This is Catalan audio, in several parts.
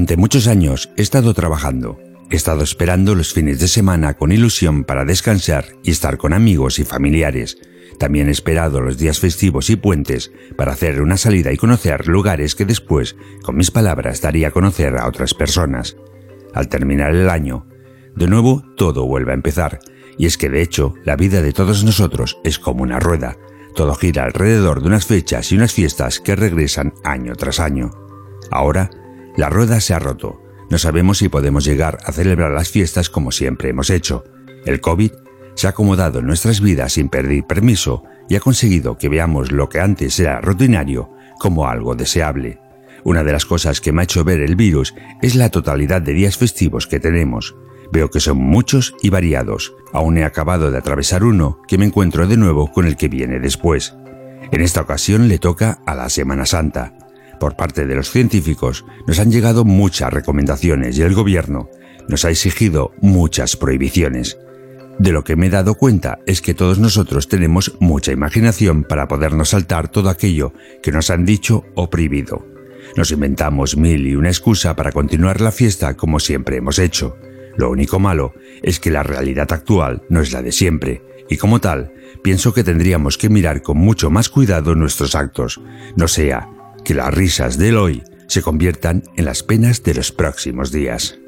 Durante muchos años he estado trabajando. He estado esperando los fines de semana con ilusión para descansar y estar con amigos y familiares. También he esperado los días festivos y puentes para hacer una salida y conocer lugares que después, con mis palabras, daría a conocer a otras personas. Al terminar el año, de nuevo todo vuelve a empezar. Y es que de hecho, la vida de todos nosotros es como una rueda. Todo gira alrededor de unas fechas y unas fiestas que regresan año tras año. Ahora, la rueda se ha roto. No sabemos si podemos llegar a celebrar las fiestas como siempre hemos hecho. El COVID se ha acomodado en nuestras vidas sin pedir permiso y ha conseguido que veamos lo que antes era rutinario como algo deseable. Una de las cosas que me ha hecho ver el virus es la totalidad de días festivos que tenemos. Veo que son muchos y variados. Aún he acabado de atravesar uno que me encuentro de nuevo con el que viene después. En esta ocasión le toca a la Semana Santa. Por parte de los científicos nos han llegado muchas recomendaciones y el gobierno nos ha exigido muchas prohibiciones. De lo que me he dado cuenta es que todos nosotros tenemos mucha imaginación para podernos saltar todo aquello que nos han dicho o prohibido. Nos inventamos mil y una excusa para continuar la fiesta como siempre hemos hecho. Lo único malo es que la realidad actual no es la de siempre, y como tal, pienso que tendríamos que mirar con mucho más cuidado nuestros actos, no sea que las risas del hoy se conviertan en las penas de los próximos días.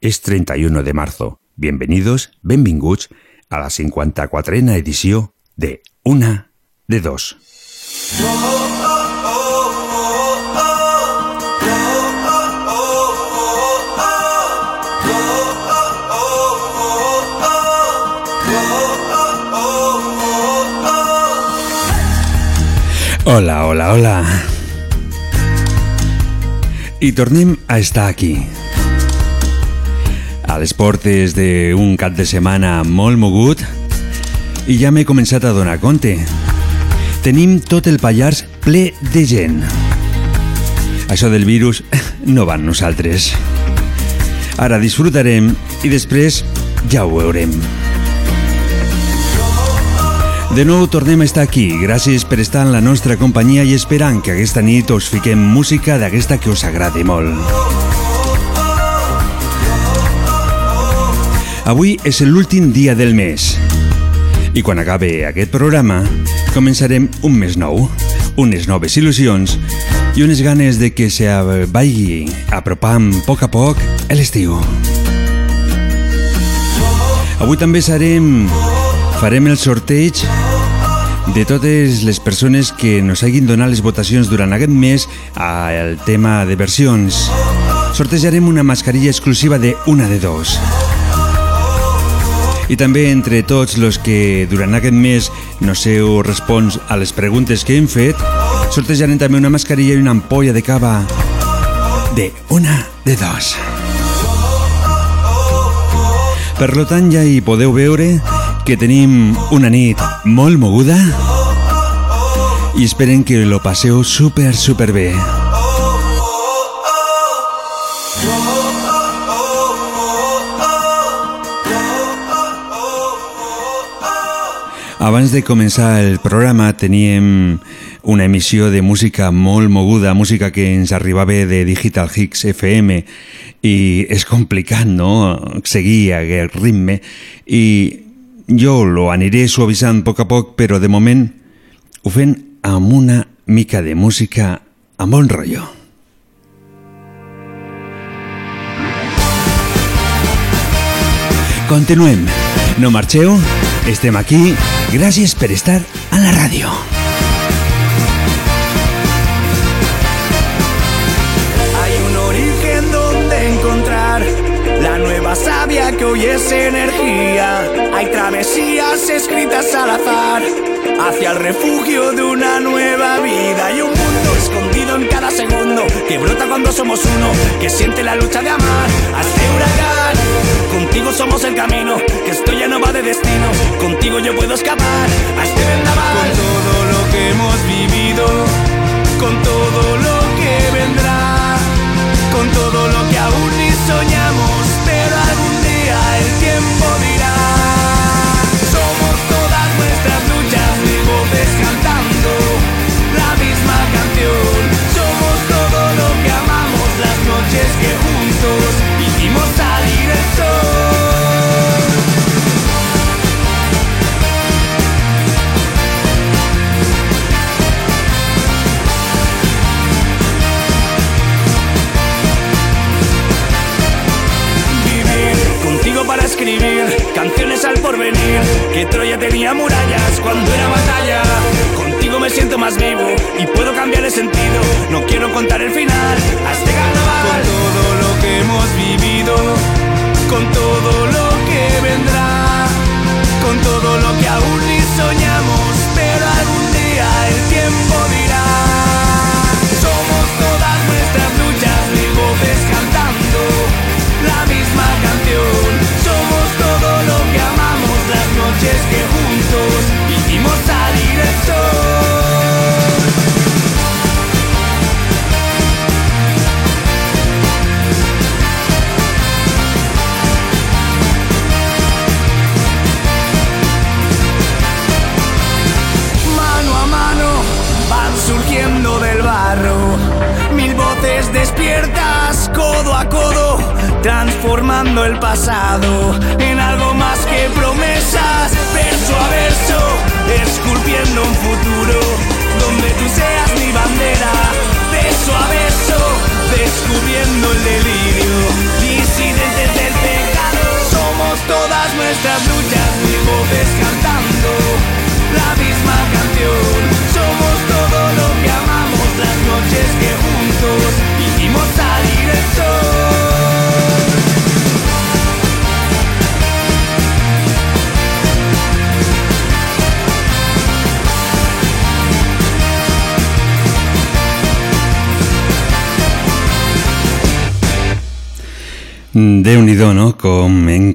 Es 31 de marzo. Bienvenidos, benvinguts, a la 54a edició de Una de Dos. Hola, hola, hola. I tornem a estar aquí. A les portes d'un cap de setmana molt mogut i ja m'he començat a donar compte. Tenim tot el Pallars ple de gent. Això del virus no va amb nosaltres. Ara disfrutarem i després ja ho veurem. De nou tornem a estar aquí. Gràcies per estar en la nostra companyia i esperant que aquesta nit us fiquem música d'aquesta que us agradi molt. Avui és l'últim dia del mes. I quan acabe aquest programa, començarem un mes nou, unes noves il·lusions i unes ganes de que se vagi apropant a poc a poc l'estiu. Avui també serem... farem el sorteig de totes les persones que nos hagin donat les votacions durant aquest mes al tema de versions. Sortejarem una mascarilla exclusiva de una de dos. I també entre tots els que durant aquest mes no seu respons a les preguntes que hem fet, sortejarem també una mascarilla i una ampolla de cava de una de dos. Per lo tant, ja hi podeu veure que tenim una nit molt moguda i esperen que lo passeu super, super bé. Abans de començar el programa teníem una emissió de música molt moguda, música que ens arribava de Digital Hicks FM i és complicat, no?, seguir aquest ritme i jo lo aniré suavitzant a poc a poc, però de moment ho fem amb una mica de música amb bon rotllo. Continuem. No marxeu, estem aquí. Gràcies per estar a la ràdio. Hay un origen donde encontrar la nueva savia que hoy es energía. Hay travesías escritas al azar hacia el refugio de una nueva vida. Hay un mundo escondido en cada segundo que brota cuando somos uno, que siente la lucha de amar a este huracán. Contigo somos el camino, que esto ya no va de destino. Contigo yo puedo escapar a este vendaval. Con todo lo que hemos vivido, con todo lo que vendrá, con todo lo que aún ni soñamos, pero algún día el tiempo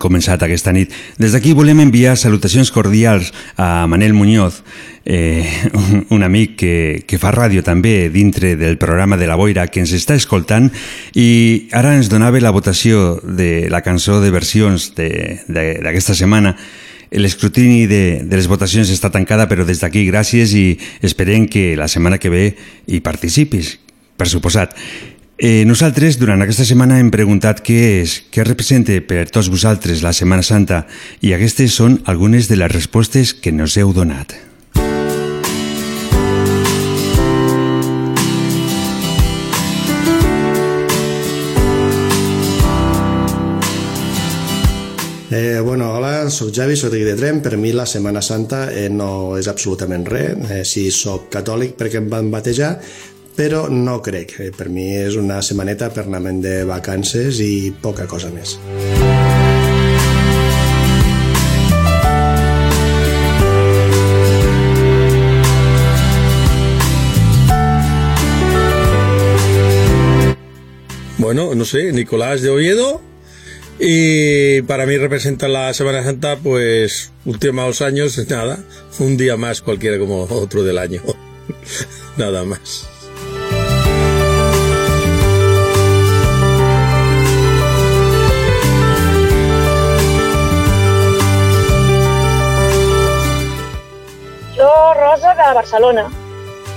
començat aquesta nit. Des d'aquí volem enviar salutacions cordials a Manel Muñoz, eh, un, amic que, que fa ràdio també dintre del programa de la Boira, que ens està escoltant i ara ens donava la votació de la cançó de versions d'aquesta setmana. L'escrutini de, de les votacions està tancada, però des d'aquí gràcies i esperem que la setmana que ve hi participis, per suposat. Eh, nosaltres, durant aquesta setmana, hem preguntat què és, què representa per tots vosaltres la Setmana Santa i aquestes són algunes de les respostes que nos heu donat. Eh, bueno, hola, sóc Javi, soc d'aquí de Trem. Per mi la Setmana Santa eh, no és absolutament res. Eh, sí, sóc catòlic perquè em van batejar, però no crec. Eh, per mi és una setmaneta per anament de vacances i poca cosa més. Bueno, no sé, Nicolás de Oviedo. Y para mí representa la Semana Santa, pues, últimos años, nada, un día más cualquiera como otro del año. nada más. Rosa, de Barcelona.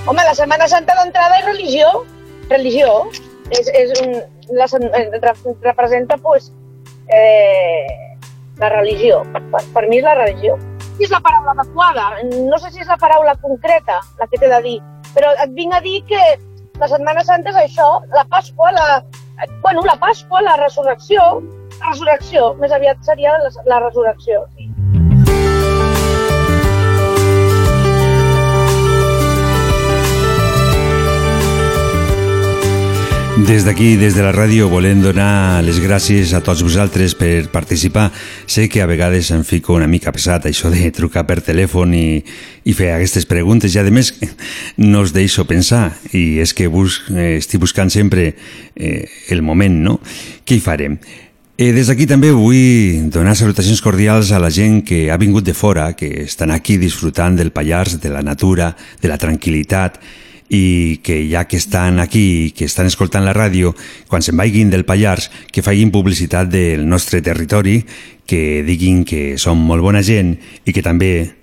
Home, la Setmana Santa d'entrada és religió. Religió. És, és un, la, eh, re- representa, pues, eh, la religió. Per, per, mi és la religió. És la paraula adequada. No sé si és la paraula concreta la que t'he de dir, però et vinc a dir que la Setmana Santa és això, la Pasqua, la, bueno, la Pasqua, la resurrecció, resurrecció, més aviat seria la, la resurrecció. Des d'aquí, des de la ràdio, volem donar les gràcies a tots vosaltres per participar. Sé que a vegades em fico una mica pesat això de trucar per telèfon i, i fer aquestes preguntes i a més no us deixo pensar i és que bus, eh, estic buscant sempre eh, el moment, no? Què hi farem? Eh, des d'aquí també vull donar salutacions cordials a la gent que ha vingut de fora, que estan aquí disfrutant del Pallars, de la natura, de la tranquil·litat, i que ja que estan aquí, que estan escoltant la ràdio, quan se'n vagin del Pallars, que facin publicitat del nostre territori, que diguin que som molt bona gent i que també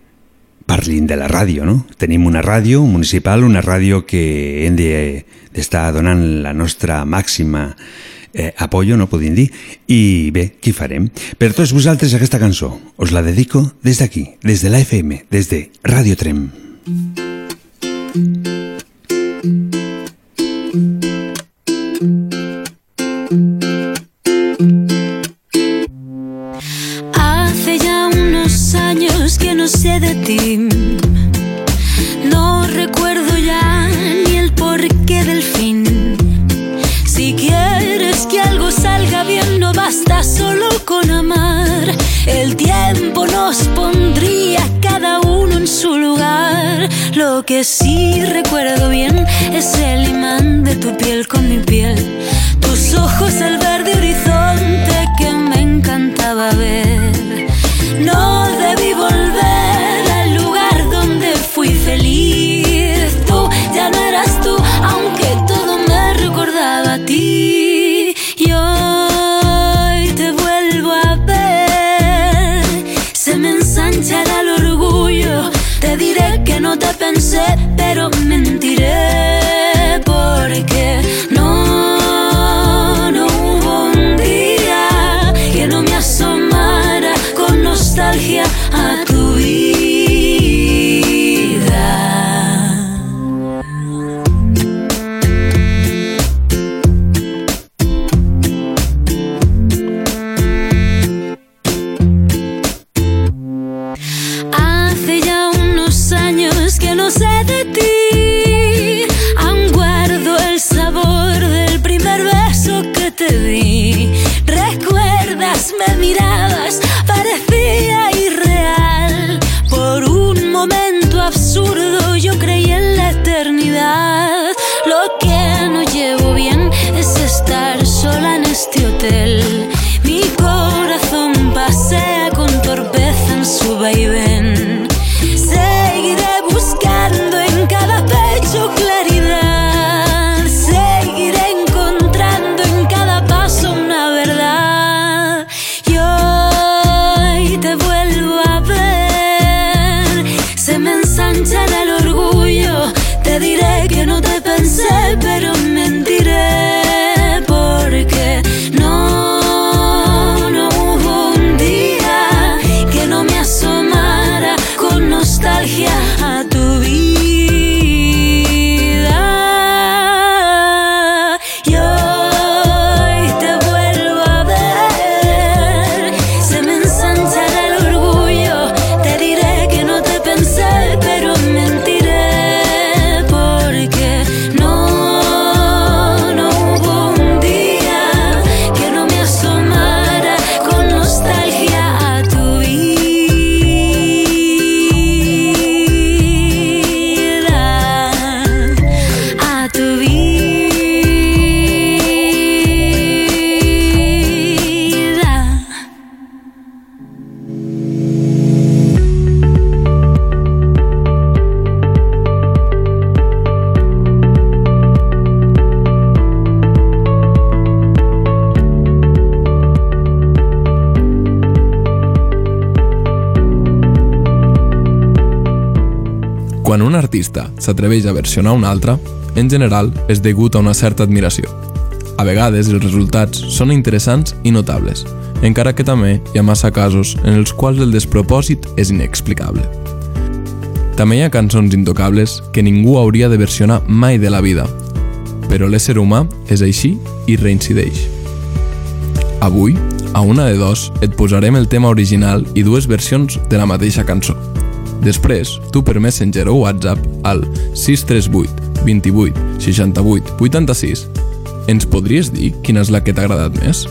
parlin de la ràdio, no? Tenim una ràdio municipal, una ràdio que hem d'estar de, donant la nostra màxima eh, apoyo, no podem dir, i bé, què farem? Per tots vosaltres aquesta cançó us la dedico des d'aquí, des de la FM, des de Ràdio Trem. Mm -hmm. De ti. No recuerdo ya ni el porqué del fin. Si quieres que algo salga bien, no basta solo con amar. El tiempo nos pondría cada uno en su lugar. Lo que sí recuerdo bien es el imán de tu piel con mi piel. Tus ojos, el verde horizonte que me encantaba ver. No pensé, pero mentiré Parecía irreal. Por un momento absurdo yo creí en la eternidad. Lo que no llevo bien es estar sola en este hotel. Artista s'atreveix a versionar un altre, en general és degut a una certa admiració. A vegades els resultats són interessants i notables, encara que també hi ha massa casos en els quals el despropòsit és inexplicable. També hi ha cançons intocables que ningú hauria de versionar mai de la vida, però l'ésser humà és així i reincideix. Avui A una de dos et posarem el tema original i dues versions de la mateixa cançó. Després, tu per Messenger o WhatsApp al 638 28 68 86 ens podries dir quina és la que t'ha agradat més?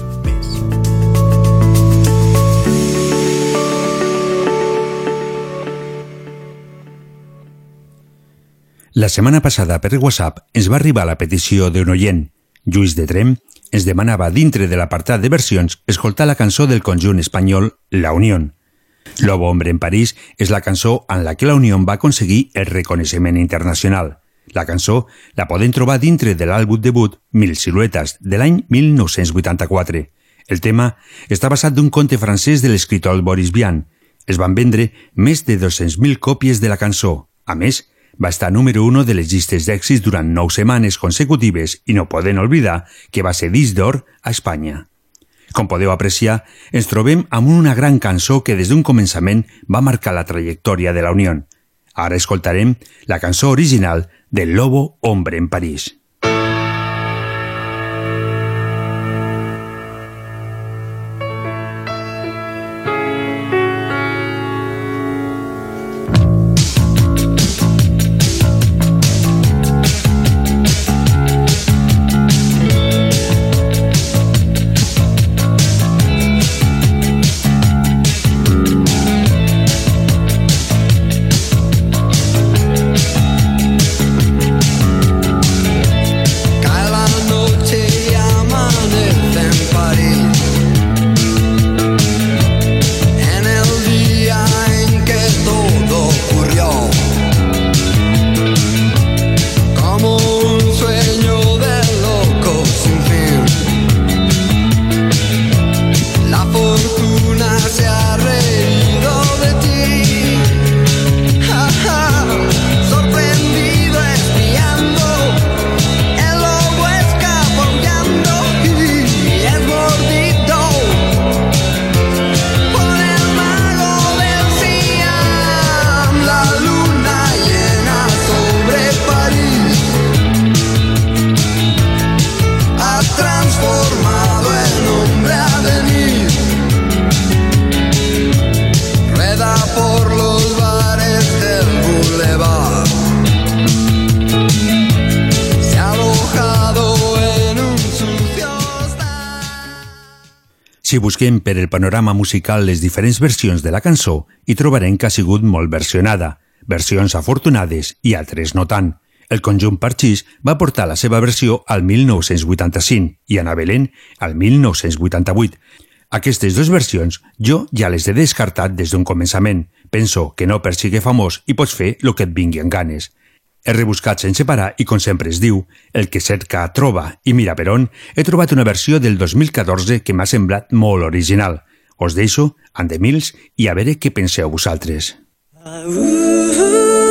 La setmana passada per WhatsApp ens va arribar la petició d'un oient, Lluís de Trem, ens demanava dintre de l'apartat de versions escoltar la cançó del conjunt espanyol La Unión. Lobo Hombre en París és la cançó en la que la Unió va aconseguir el reconeixement internacional. La cançó la poden trobar dintre de l'àlbum debut Mil Siluetes de l'any 1984. El tema està basat d'un conte francès de l'escriptor Boris Vian. Es van vendre més de 200.000 còpies de la cançó. A més, va estar número 1 de les llistes d'èxits durant 9 setmanes consecutives i no poden oblidar que va ser disc d'or a Espanya. Com podeu apreciar, ens trobem amb una gran cançó que des d'un començament va marcar la trajectòria de la Unió. Ara escoltarem la cançó original del Lobo Hombre en París. Si busquem per el panorama musical les diferents versions de la cançó, hi trobarem que ha sigut molt versionada, versions afortunades i altres no tant. El conjunt Parxís va portar la seva versió al 1985 i Ana Belén al 1988. Aquestes dues versions jo ja les he descartat des d'un començament. Penso que no per famós i pots fer el que et vingui en ganes. He rebuscat sense parar i, com sempre es diu, el que cerca troba i mira per on, he trobat una versió del 2014 que m'ha semblat molt original. Us deixo amb The Mills i a veure què penseu vosaltres. Uh, uh, uh.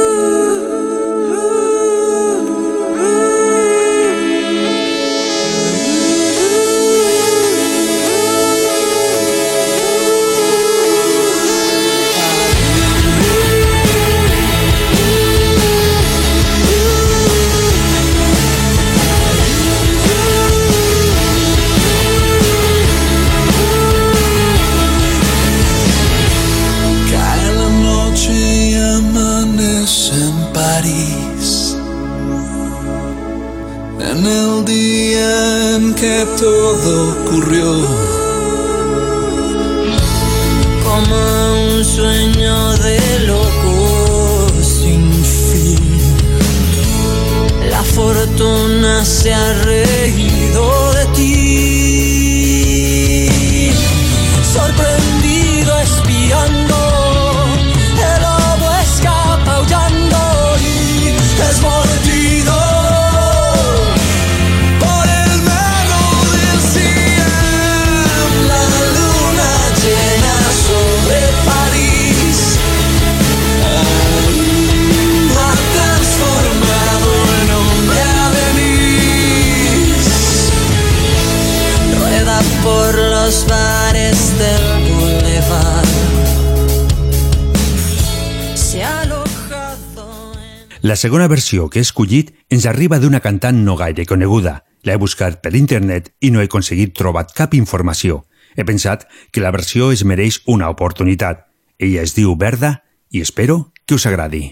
Segona versió que he escollit ens arriba d'una cantant no gaire coneguda. L'he buscat per internet i no he aconseguit trobar cap informació. He pensat que la versió es mereix una oportunitat. Ella es diu Verda i espero que us agradi.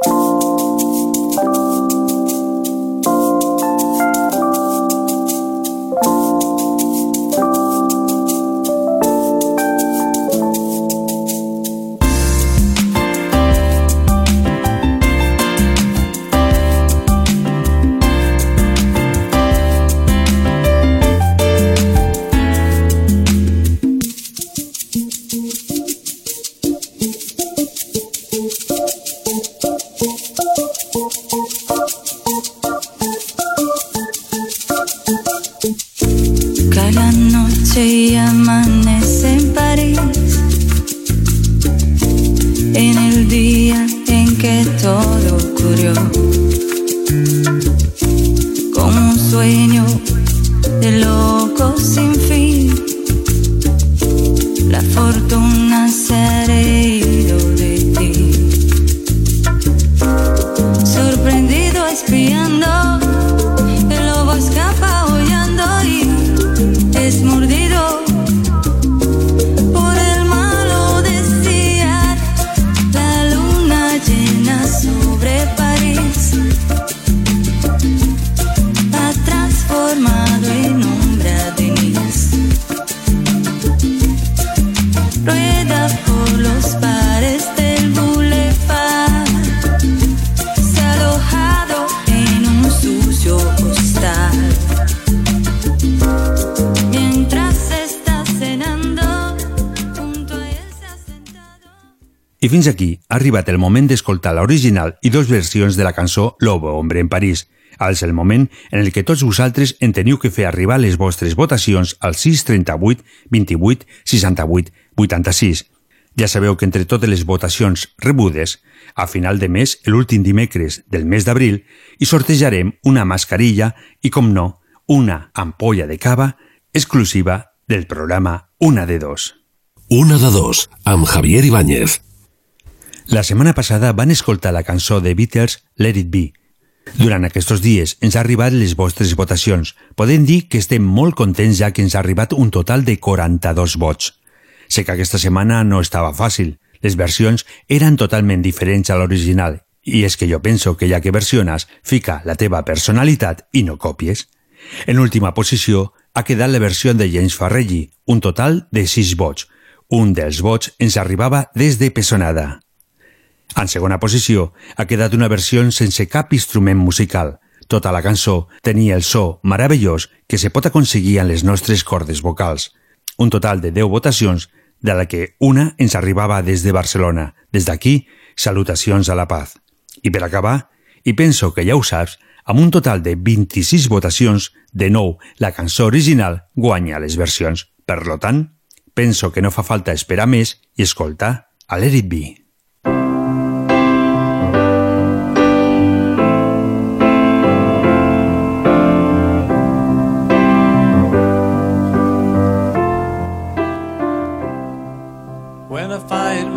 Cada arribat el moment d'escoltar l'original i dos versions de la cançó Lobo, hombre en París. És el moment en el que tots vosaltres en teniu que fer arribar les vostres votacions al 638 28 68 86. Ja sabeu que entre totes les votacions rebudes, a final de mes, l'últim dimecres del mes d'abril, hi sortejarem una mascarilla i, com no, una ampolla de cava exclusiva del programa Una de Dos. Una de dos, amb Javier Ibáñez. La setmana passada van escoltar la cançó de Beatles Let It Be. Durant aquests dies ens ha arribat les vostres votacions. Podem dir que estem molt contents ja que ens ha arribat un total de 42 vots. Sé que aquesta setmana no estava fàcil. Les versions eren totalment diferents a l'original i és que jo penso que ja que versiones, fica la teva personalitat i no copies. En última posició ha quedat la versió de James Farrelly, un total de 6 vots. Un dels vots ens arribava des de Pesonada. En segona posició ha quedat una versió sense cap instrument musical. Tota la cançó tenia el so meravellós que se pot aconseguir en les nostres cordes vocals. Un total de 10 votacions, de la que una ens arribava des de Barcelona. Des d'aquí, salutacions a la paz. I per acabar, i penso que ja ho saps, amb un total de 26 votacions, de nou la cançó original guanya les versions. Per lo tant, penso que no fa falta esperar més i escoltar a Let It Be.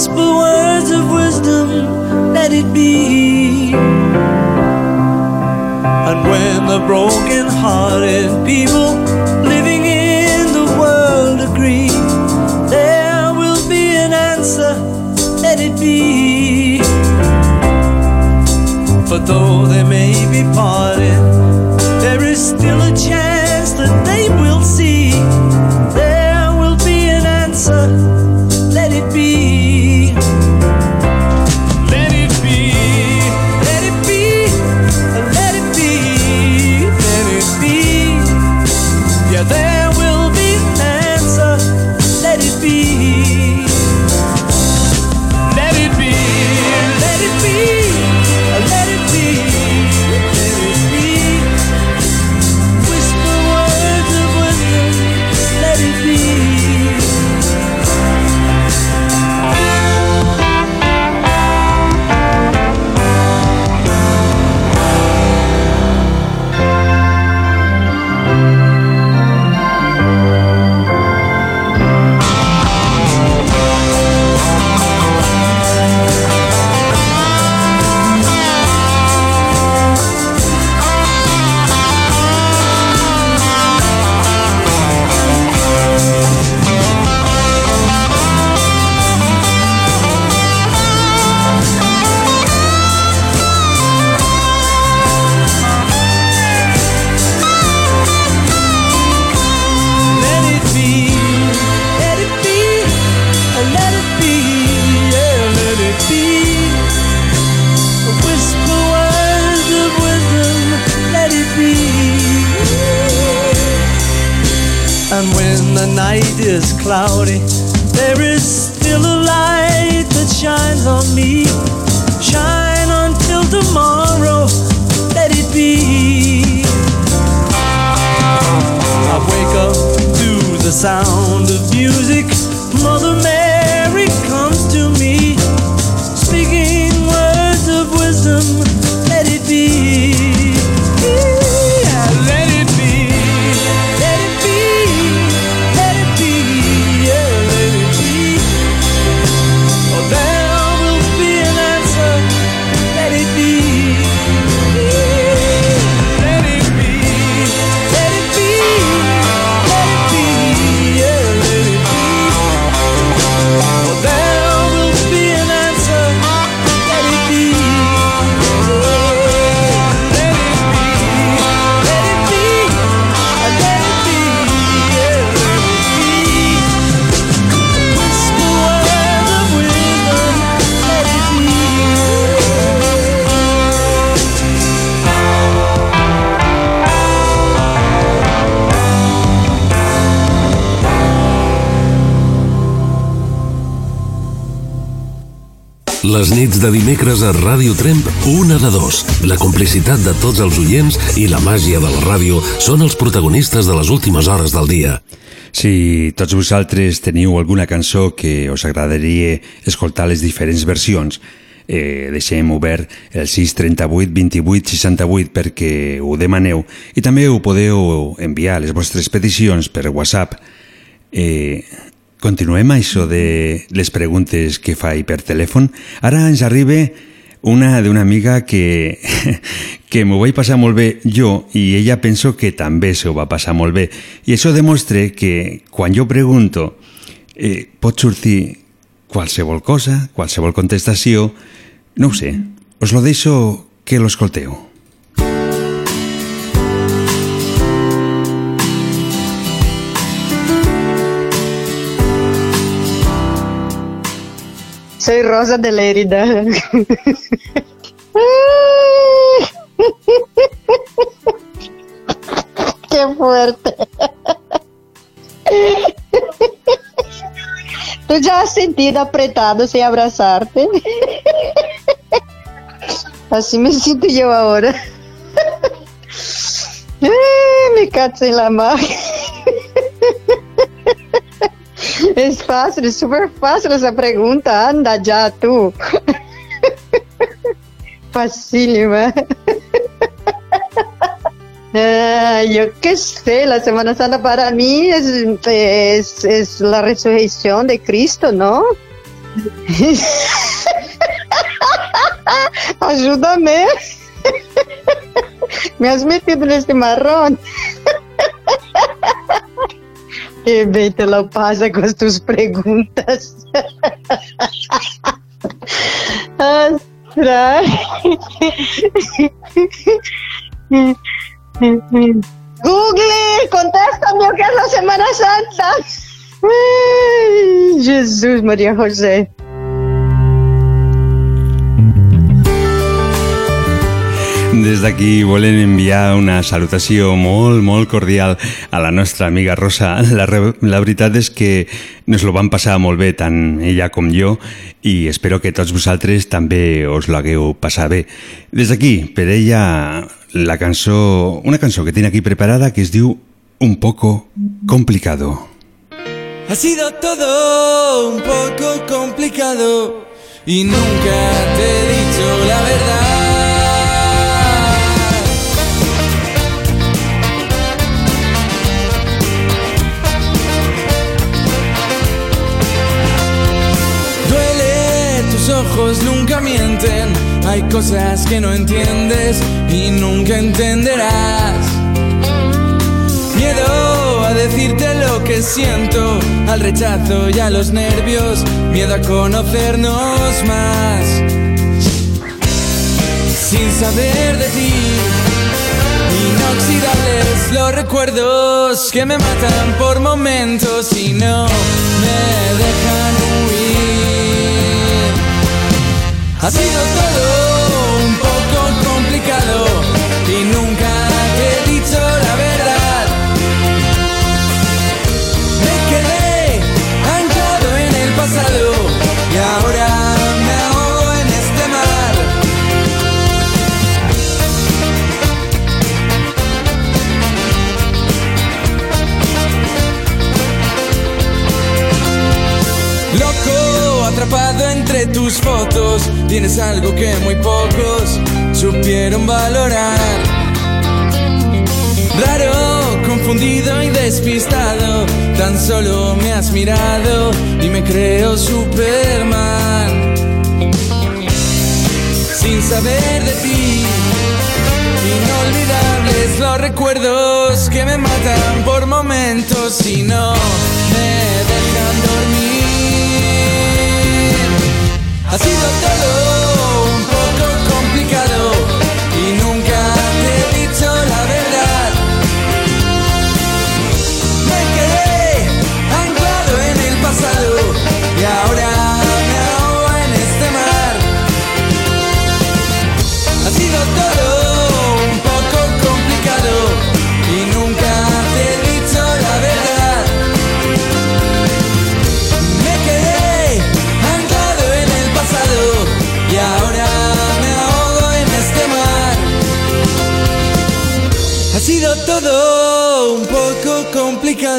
Whisper words of wisdom, let it be. And when the broken hearted people living in the world agree, there will be an answer, let it be. For though they may be parted, let Les nits de dimecres a Ràdio Tremp, una de dos. La complicitat de tots els oients i la màgia de la ràdio són els protagonistes de les últimes hores del dia. Si tots vosaltres teniu alguna cançó que us agradaria escoltar les diferents versions, eh, deixem obert el 638 28 68 perquè ho demaneu i també ho podeu enviar les vostres peticions per WhatsApp. Continuem això de les preguntes que faig per telèfon. Ara ens arriba una d'una amiga que, que m'ho vaig passar molt bé jo i ella penso que també s'ho va passar molt bé. I això demostra que quan jo pregunto eh, pot sortir qualsevol cosa, qualsevol contestació, no ho sé, us lo deixo que lo Soy Rosa de Lérida. Qué fuerte. ¿Tú ya has sentido apretado sin abrazarte? Así me siento yo ahora. Ay, me cacho en la. Es fácil, es súper fácil esa pregunta. Anda ya tú. Facílima. Ah, yo qué sé, la Semana Santa para mí es la resurrección de Cristo, ¿no? Ayúdame. Me has metido en este marrón. Te lo pasa con tus preguntas. Ostras. Google, contéstame o que es la Semana Santa. Jesus, Maria José. Des d'aquí volem enviar una salutació molt, molt cordial a la nostra amiga Rosa. La, la veritat és que nos lo van passar molt bé, tant ella com jo, i espero que tots vosaltres també us l'hagueu passat bé. Des d'aquí, per ella, la cançó, una cançó que tiene aquí preparada que es diu Un poco complicado. Ha sido todo un poco complicado y nunca te he dicho la verdad. Ojos nunca mienten, hay cosas que no entiendes y nunca entenderás. Miedo a decirte lo que siento, al rechazo y a los nervios, miedo a conocernos más. Sin saber de ti, inoxidables los recuerdos que me matan por momentos y no me dejan Ha sido todo un poco complicado y nunca he dicho la verdad. Me quedé anclado en el pasado. Tus fotos tienes algo que muy pocos supieron valorar. Raro, confundido y despistado, tan solo me has mirado y me creo Superman. Sin saber de ti, inolvidables los recuerdos que me matan por momentos y no me dejan dormir. Ha sido todo un poco complicado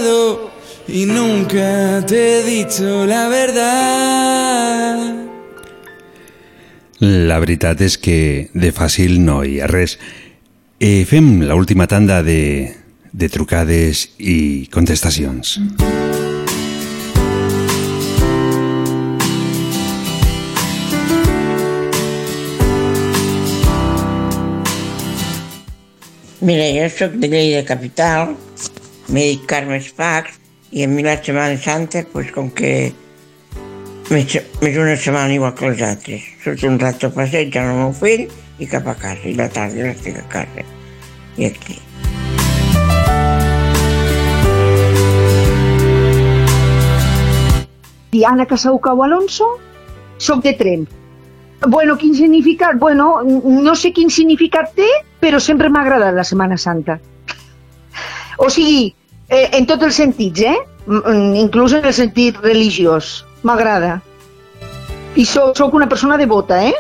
complicado y nunca te he dicho la verdad. La veritat és que de fàcil no hi ha res. Eh, fem la última tanda de, de trucades i contestacions. Mira, jo sóc de Lleida Capital, m'he dit Carme Espacs, i a mi la Setmana Santa, pues, com que m'és m'és una setmana igual que les altres. Surto un rato a passeig amb el meu fill i cap a casa, i la tarda l'estic a casa. I aquí. Diana Casaucau Alonso, soc de Tremp. Bueno, quin significat? Bueno, no sé quin significat té, però sempre m'ha agradat la Setmana Santa. O sigui, eh, en tots els sentits, eh? M- m- Inclús en el sentit religiós. M'agrada. I soc una persona devota, eh?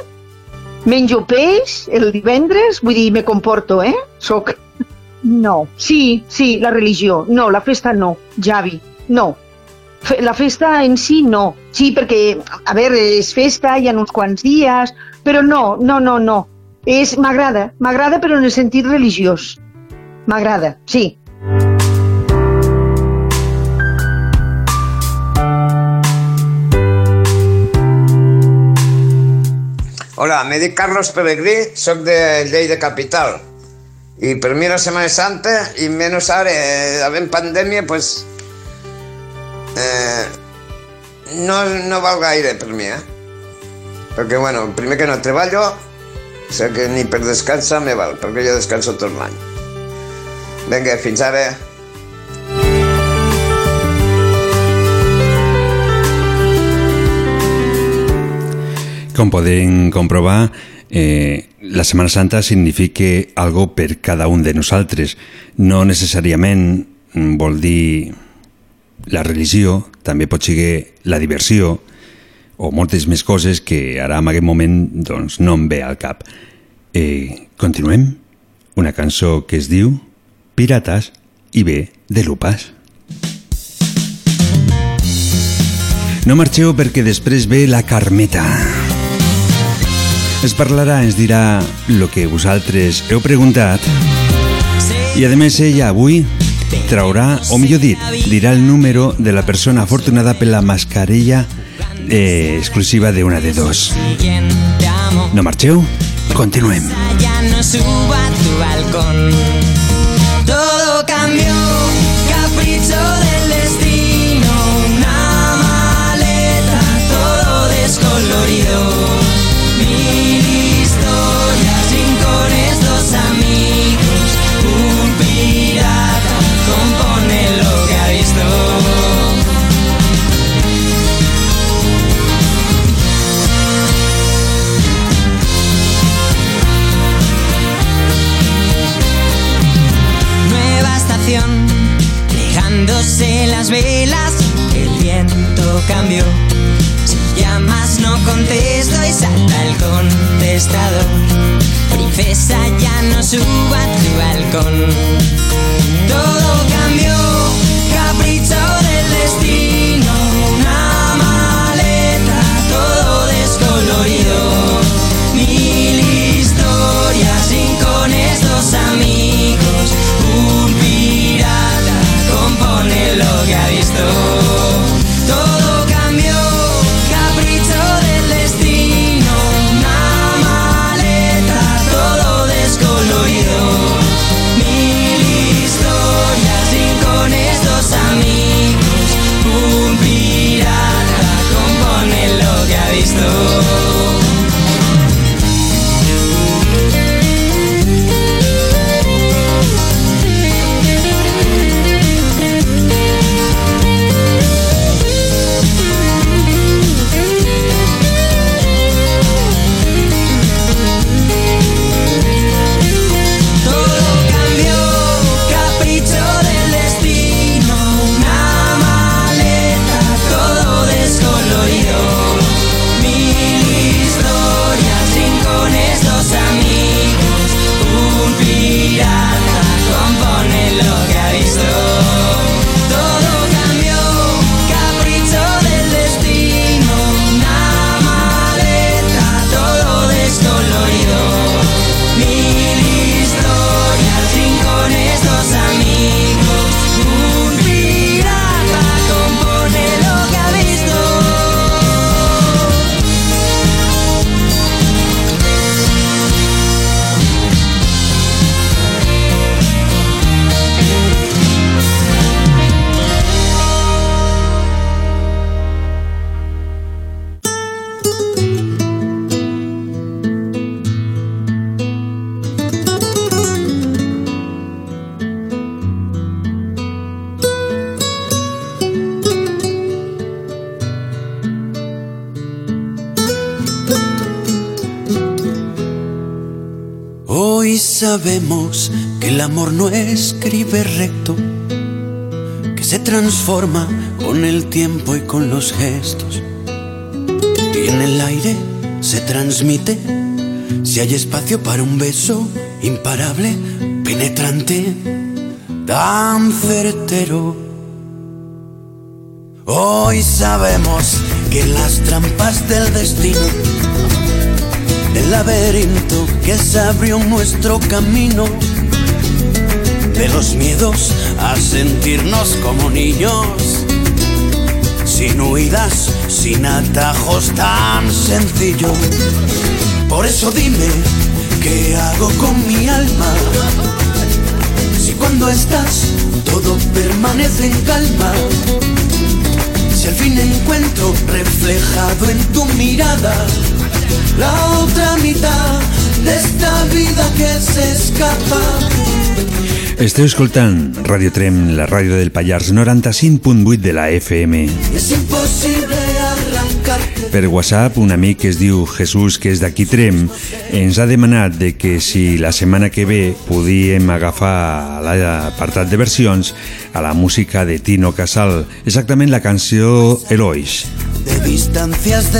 Menjo peix el divendres, vull dir, me comporto, eh? Soc... No. Sí, sí, la religió. No, la festa no. Javi, no. Fe- La festa en si no. Sí, perquè, a veure, és festa, hi ha uns quants dies, però no, no, no, no. És, m'agrada, m'agrada però en el sentit religiós. M'agrada, sí. Hola, me dic Carlos Pelegrí, sóc de Lleida Capital. I per mi la Setmana Santa, i menys ara, eh, havent pandèmia, pues, eh, no, no val gaire per mi, eh? Perquè, bueno, primer que no treballo, o sigui que ni per descansar me val, perquè jo descanso tot l'any. Vinga, fins ara. Com podem comprovar, eh, la Setmana Santa significa algo per cada un de nosaltres. No necessàriament mm, vol dir la religió, també pot ser la diversió o moltes més coses que ara en aquest moment doncs, no em ve al cap. Eh, continuem? Una cançó que es diu Pirates i ve de lupes. No marxeu perquè després ve la Carmeta. Es parlarà, ens dirà el que vosaltres heu preguntat i a més ella avui traurà, o millor dit, dirà el número de la persona afortunada per la mascarilla eh, exclusiva de una de dos. No marxeu? Continuem. Ya no suba tu balcón. Todo cambió, dejándose las velas, el viento cambió. Si llamas no contesto y salta el contestador. Princesa ya no suba a tu balcón. Todo cambió, capricho del destino. El amor no escribe recto, que se transforma con el tiempo y con los gestos. Y en el aire se transmite si hay espacio para un beso imparable, penetrante, tan certero. Hoy sabemos que las trampas del destino, del laberinto que se abrió nuestro camino, de los miedos a sentirnos como niños, sin huidas, sin atajos tan sencillo. Por eso dime, ¿qué hago con mi alma? Si cuando estás todo permanece en calma. Si al fin encuentro reflejado en tu mirada la otra mitad de esta vida que se escapa. Esteu escoltant Radio Trem, la ràdio del Pallars 95.8 de la FM. Imposible arrancarte. Per WhatsApp, un amic que es diu Jesús, que és d'aquí Trem, ens ha demanat de que si la setmana que ve podíem agafar l'apartat de versions a la música de Tino Casal, exactament la canció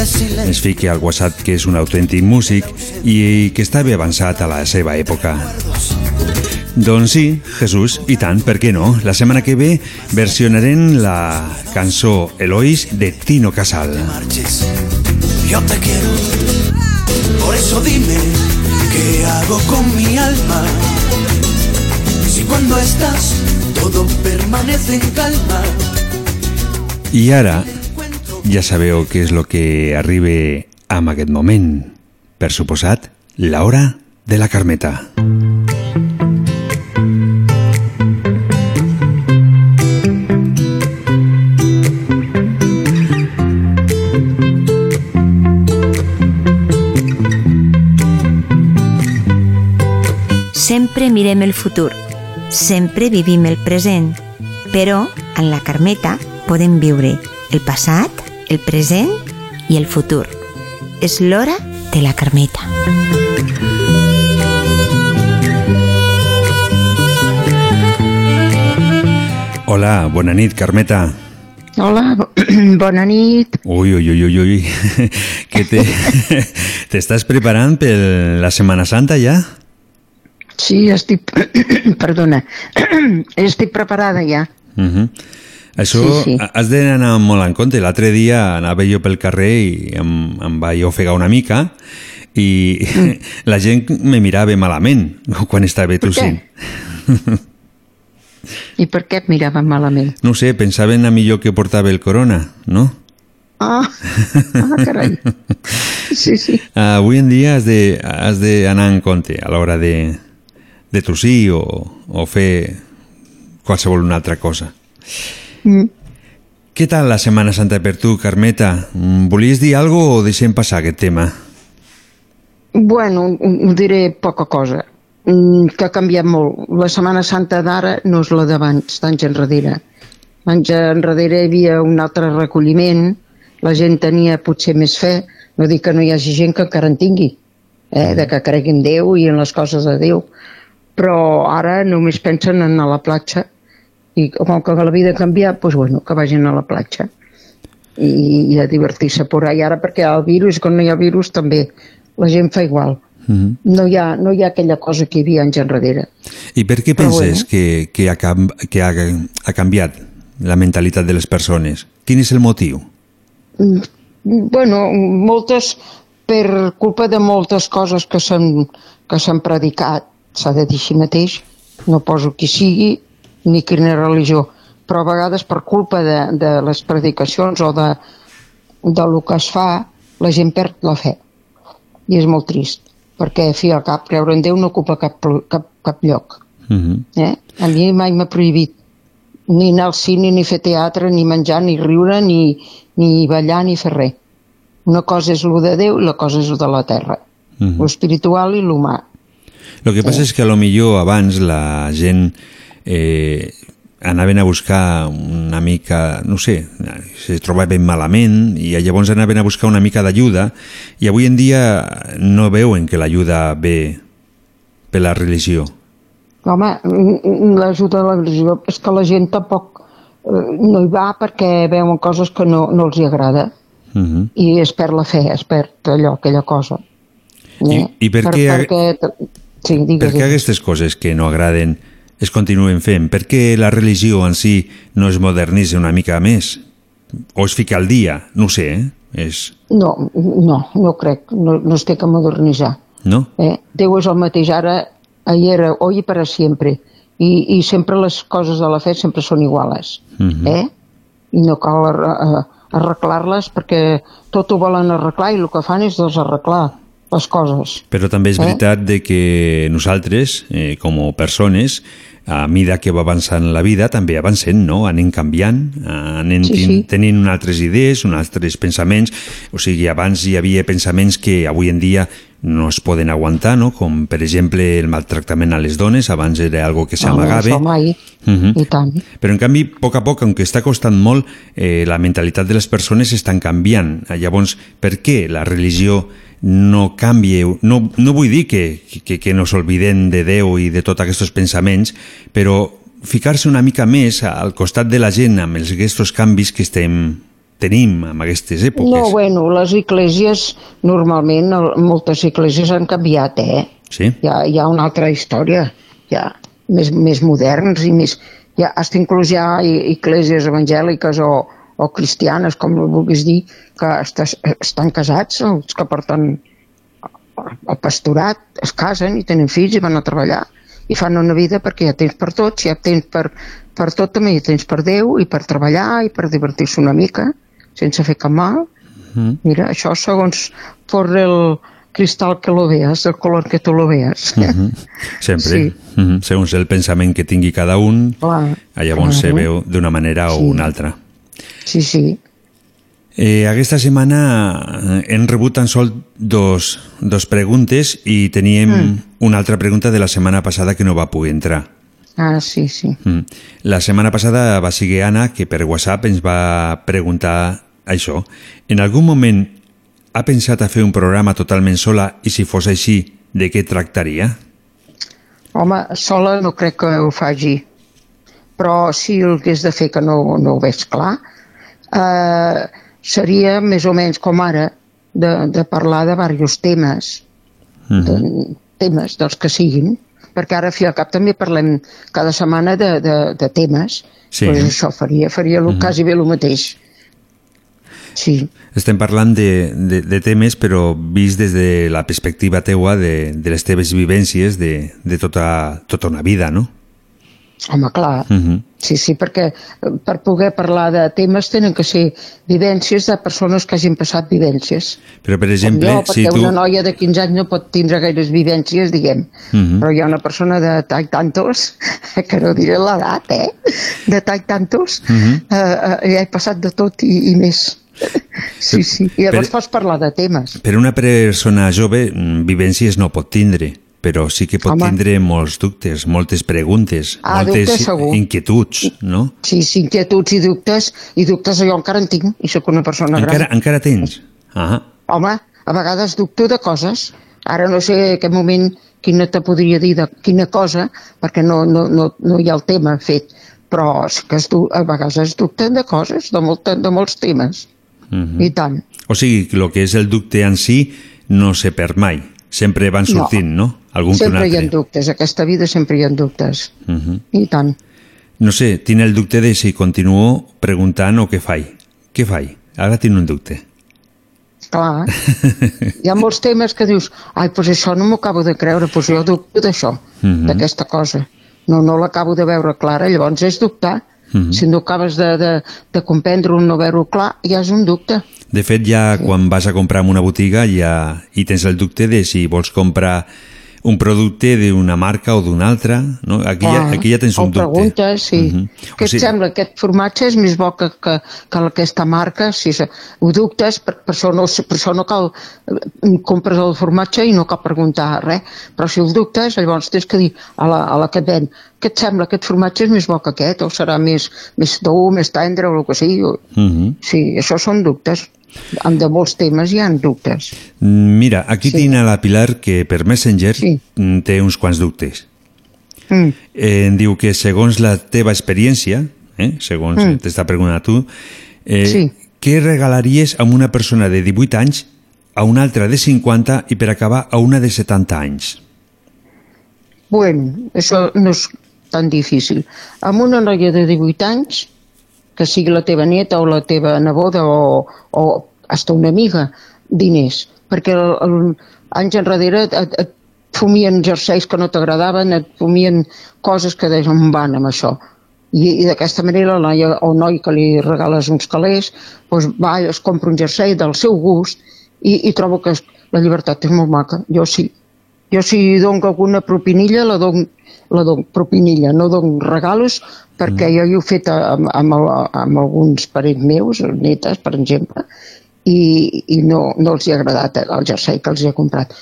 silencio. Ens fique al WhatsApp que és un autèntic músic i que està bé avançat a la seva època. Doncs sí, Jesús, i tant, per què no? La setmana que ve versionarem la cançó Elois de Tino Casal. Yo te quiero, por eso dime qué hago con mi alma. Si cuando estás todo permanece en calma. I ara ja sabeu què és el que arriba amb aquest moment. Per suposat, l'hora de la Carmeta. Sempre mirem el futur, sempre vivim el present, però en la Carmeta podem viure el passat, el present i el futur. És l'hora de la Carmeta. Hola, bona nit, Carmeta. Hola, bo- bona nit. Ui, ui, ui, ui, ui. Que te... T'estàs preparant per la Setmana Santa ja? Sí, estic... Perdona. estic preparada ja. Uh -huh. Això Sí, sí. has d'anar molt en compte. L'altre dia anava jo pel carrer i em, em vaig ofegar una mica i Mm. la gent me mirava malament quan estava tossint. I per què et miraven malament? No sé, pensaven a millor que portava el corona, no? Ah, ah carai. Sí, sí. Uh, avui en dia has de- has d'anar en compte a l'hora de, de tossir o, o fer qualsevol una altra cosa. Mm. Què tal la Setmana Santa per tu, Carmeta? Mm, Volies dir alguna cosa o deixem passar aquest tema? Bueno, ho diré poca cosa, Mm, que ha canviat molt. La Setmana Santa d'ara no és la d'abans, d'anys enrere. Anys enrere hi havia un altre recolliment, la gent tenia potser més fe, no dic que no hi hagi gent que encara en tingui, eh, de que cregui en Déu i en les coses de Déu, però ara només pensen en anar a la platja i com que la vida ha canviat, doncs bueno, que vagin a la platja i, i a divertir-se por ahí ara perquè el virus, quan no hi ha virus també la gent fa igual Mm -hmm. no hi ha, no hi ha aquella cosa que hi havia anys enrere I per què Però penses que, que, ha, que ha, ha canviat la mentalitat de les persones? Quin és el motiu? Mm, bueno, moltes per culpa de moltes coses que s'han que s'han predicat s'ha de dir així mateix no poso qui sigui ni quina religió però a vegades per culpa de, de les predicacions o de, de lo que es fa la gent perd la fe i és molt trist perquè fi al cap creure en Déu no ocupa cap, cap, cap lloc Mm -hmm. Eh? A mi mai m'ha prohibit ni anar al cine, ni fer teatre, ni menjar, ni riure, ni, ni ballar, ni fer res. Una cosa és el de Déu i la cosa és el de la terra. Mhm. Lo espiritual i l'humà. El que passa és que a lo millor abans la gent eh, anaven a buscar una mica, no sé, se trobaven malament i llavors anaven a buscar una mica d'ajuda i avui en dia no veuen que l'ajuda ve per la religió? Home, l'ajuda de la religió és que la gent tampoc eh, no hi va perquè veuen coses que no, no els hi agrada Uh -huh. i es perd la fe, es perd allò, aquella cosa. I, i per, què, Perquè, sí, digues, per què aquestes coses que no agraden es continuen fent? Per què la religió en si no es modernitza una mica més? O es fica al dia? No sé, eh? És... No, no, no crec, no, no es té que modernitzar. No? Eh? Déu és el mateix ara, ahir era, hoy i para sempre. I, I sempre les coses de la fe sempre són iguales. Uh -huh. Eh? I no cal a- arreglar-les perquè tot ho volen arreglar i el que fan és desarreglar les coses. Però també és Eh? veritat de que nosaltres, eh, com a persones, a mida que va avançant la vida, també avancem, no? Anem canviant, anem Sí, sí, tenint altres idees, uns altres pensaments. O sigui, abans hi havia pensaments que avui en dia no es poden aguantar, no? Com, per exemple, el maltractament a les dones. Abans era algo que Ah, no, s'amagava. això mai, Uh -huh. i tant. Però en canvi, a poc a poc, aunque està costant molt, eh, la mentalitat de les persones estan canviant. Llavors, per què la religió no canvia? No, no vull dir que, que, que no s'olvidem de Déu i de tots aquests pensaments, però ficar-se una mica més al costat de la gent amb els, aquests canvis que estem tenim en aquestes èpoques. No, bueno, les esglésies, normalment, moltes esglésies han canviat, eh? Sí? Hi ha, hi ha una altra història, hi ha més, més moderns i més... Ha, hasta inclús hi ha esglésies evangèliques o, o cristianes, com ho vulguis dir, que estàs, estan casats, els que porten el pastorat, es casen i tenen fills i van a treballar i fan una vida perquè ha temps per tots, ha temps per, per tot, també ha temps per Déu i per treballar i per divertir-se una mica sense fer cap mal. Mm. Mira, això segons por el cristal que lo veas, el color que tu lo veas. Uh -huh. Sempre. Sí. Uh -huh. Segons el pensament que tingui cada un, Clar, llavors se claro. veu d'una manera o Sí. una altra. Sí, sí. Eh, aquesta setmana eh, hem rebut tan sol dos, dos preguntes i teníem Mm. una altra pregunta de la setmana passada que no va poder entrar. Ah, sí, sí. Mm. La setmana passada va seguir Anna, que per WhatsApp ens va preguntar això. En algun moment ha pensat a fer un programa totalment sola i si fos així, de què tractaria? Home, sola no crec que ho faci, però si el hagués de fer que no, no ho veig clar, eh, seria més o menys com ara, de, de parlar de diversos temes, de, temes dels que siguin, perquè ara fi al cap també parlem cada setmana de, de, de temes, Sí. pues això faria, faria el, Mhm. quasi bé el mateix. Sí. Estem parlant de, de, de temes, però vist des de la perspectiva teua de, de les teves vivències de, de tota, tota una vida, no? Home, clar, Uh -huh. Sí, sí, perquè eh, per poder parlar de temes tenen que ser vivències de persones que hagin passat vivències. Però, per exemple, jo, si tu... una noia de 15 anys no pot tindre gaires vivències, diguem. Mhm. Però hi ha una persona de tal tantos, que no diré l'edat, eh? De tal tantos, Mhm. eh, eh, ja he passat de tot i, i més. Sí, sí. I llavors Per- pots parlar de temes. Per una persona jove, mm, vivències no pot tindre, però sí que pot Home. tindre molts dubtes, moltes preguntes, Ah, moltes dubtes inquietuds, no? Sí, sí, inquietuds i dubtes, i dubtes jo encara en tinc, i sóc una persona Encara, gran. encara tens? Ah, Home, a vegades dubto de coses. Ara no sé en aquest moment quina te podria dir de quina cosa, perquè no, no, no, no hi ha el tema fet, però sí que es, a vegades es dubten de coses, de, molta, de molts temes, mhm. i tant. O sigui, el que és el dubte en si no se perd mai. Sempre van No. sortint, no? Algun sempre hi ha dubtes, aquesta vida sempre hi ha dubtes, Mhm. i tant. No sé, tinc el dubte de si continuo preguntant o què faig. Què faig? Ara tinc un dubte. Clar, hi ha molts temes que dius, ai, doncs això no m'ho acabo de creure, doncs jo dubto d'això, Mhm. d'aquesta cosa. No, no l'acabo de veure clara, llavors és dubtar. Mhm. Si no acabes de, de, de comprendre o no veure-ho clar, ja és un dubte. De fet, ja quan vas a comprar en una botiga ja hi tens el dubte de si vols comprar un producte d'una marca o d'una altra. No? Aquí, ja, Clar, aquí ja tens un dubte. preguntes, sí. Mhm. Què O sigui- et sembla? Aquest formatge és més bo que, que, que aquesta marca? Si se- ho dubtes, per, per, això no, per això no cal... eh, Compres el formatge i no cal preguntar res. Però si el dubtes, llavors tens que dir a la, a la que et ven què et sembla? Aquest formatge és més bo que aquest? O serà més, més dur, més tendre, o el que sigui? O- Mhm. Sí, això són dubtes. Amb de molts temes hi ha dubtes. Mm, Mira, aquí sí. tinc a la Pilar que per Messenger sí. té uns quants dubtes. Mm. Eh, em diu que segons la teva experiència, eh, segons Mm. mm. t'està preguntant tu, eh, Sí. què regalaries a una persona de 18 anys, a una altra de 50 i per acabar a una de 70 anys? Bueno, això no és tan difícil. Amb una noia de 18 anys, que sigui la teva neta o la teva neboda o, o hasta una amiga, diners. Perquè el, el, anys enrere et, et, fumien jerseis que no t'agradaven, et fumien coses que deies on van amb això. I, i d'aquesta manera la noia o noi que li regales uns calés doncs va es compra un jersei del seu gust i, i trobo que la llibertat és molt maca. Jo sí. Jo si dono alguna propinilla, la dono, la dono propinilla, no dono regalos, perquè jo ho he fet amb, amb, amb alguns parents meus, netes, per exemple, i, i no, no els hi ha agradat el jersei que els he comprat.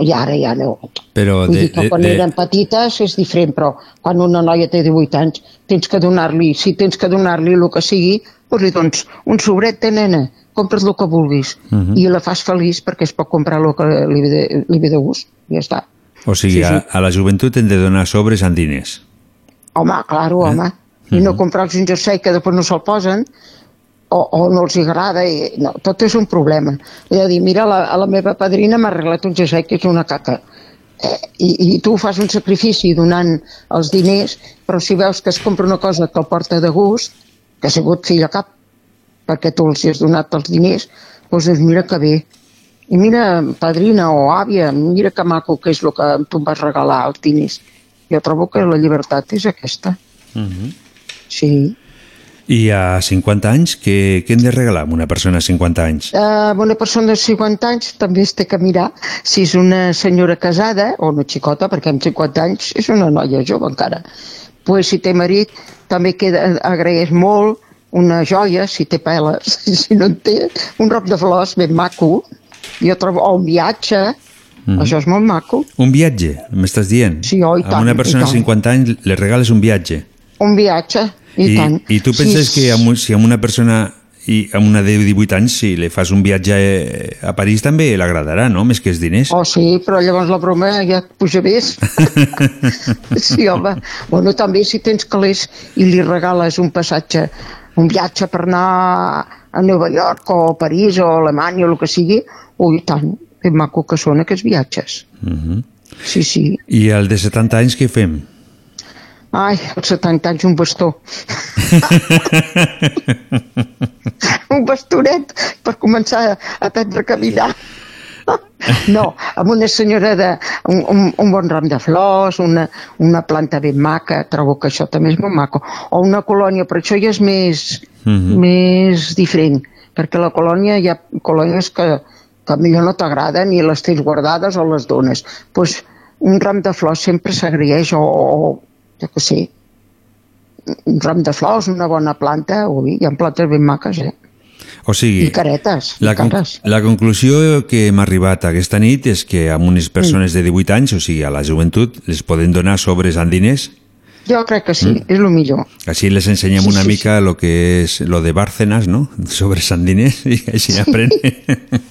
I ara ja no. Però Vull de, dir que de, quan de, eren petites és diferent, però quan una noia té 18 anys tens que donar-li, si tens que donar-li el que sigui, doncs li dones un sobret de nena, compres el que vulguis Mhm. i la fas feliç perquè es pot comprar el que li ve de, li ve de gust. Ja està. O sigui, sí, sí. A, a la joventut hem de donar sobres amb diners. Home, claro, home. I no comprar-los un jersei que després no se'l posen o, o no els agrada. I, no, tot és un problema. He de dir, mira, la, a la meva padrina m'ha arreglat un jersei que és una caca. Eh, i, I tu fas un sacrifici donant els diners, però si veus que es compra una cosa que el porta de gust, que ha sigut fill a cap, perquè tu els has donat els diners, doncs dius, mira que bé. I mira, padrina o àvia, mira que maco que és el que tu em vas regalar, els diners. Jo trobo que la llibertat és aquesta. Uh -huh. Sí. I a 50 anys, què, què hem de regalar a una persona a 50 anys? Uh, una persona de 50 anys també es té que mirar si és una senyora casada o una xicota, perquè amb 50 anys és una noia jove encara. Pues si té marit, també queda, agraeix molt una joia, si té peles, si no en té, un roc de flors ben maco, jo trobo, un viatge, Mhm. això és molt maco. Un viatge, m'estàs dient? Sí, oh, i A tant, una i persona de tant. 50 anys le regales un viatge. Un viatge, i, I, tant. i tu penses Sí, que amb, si a una persona i a una de 18 anys, si li fas un viatge eh, a París també l'agradarà, no? Més que els diners. Oh, sí, però llavors la broma ja et puja més. sí, home. Bueno, també si tens calés i li regales un passatge, un viatge per anar a Nova York o a París o a Alemanya o el que sigui, ui, tant, ben maco que són aquests viatges. Uh -huh. Sí, sí. I el de 70 anys què fem? Ai, als 70 anys un bastó. un bastonet per començar a aprendre a caminar. No, amb una senyora de... Un, un, un bon ram de flors, una, una planta ben maca, trobo que això també és molt maco. O una colònia, però això ja és més, Mhm. més diferent, perquè la colònia hi ha colònies que, que millor no t'agraden i les tens guardades o les dones. Doncs pues, un ram de flors sempre s'agraeix o, o, jo què sé, un ram de flors, una bona planta, ui, hi ha plantes ben maques, eh? O sigui, I caretes, i la, con cares. la conclusió que hem arribat aquesta nit és que a unes Mm. persones de 18 anys, o sigui, a la joventut, les poden donar sobres amb diners Jo crec que sí, Mm. és el millor. Així les ensenyem Sí, una sí, mica lo que és lo de Bárcenas, no? Sobre Sant Diners, i així aprenen.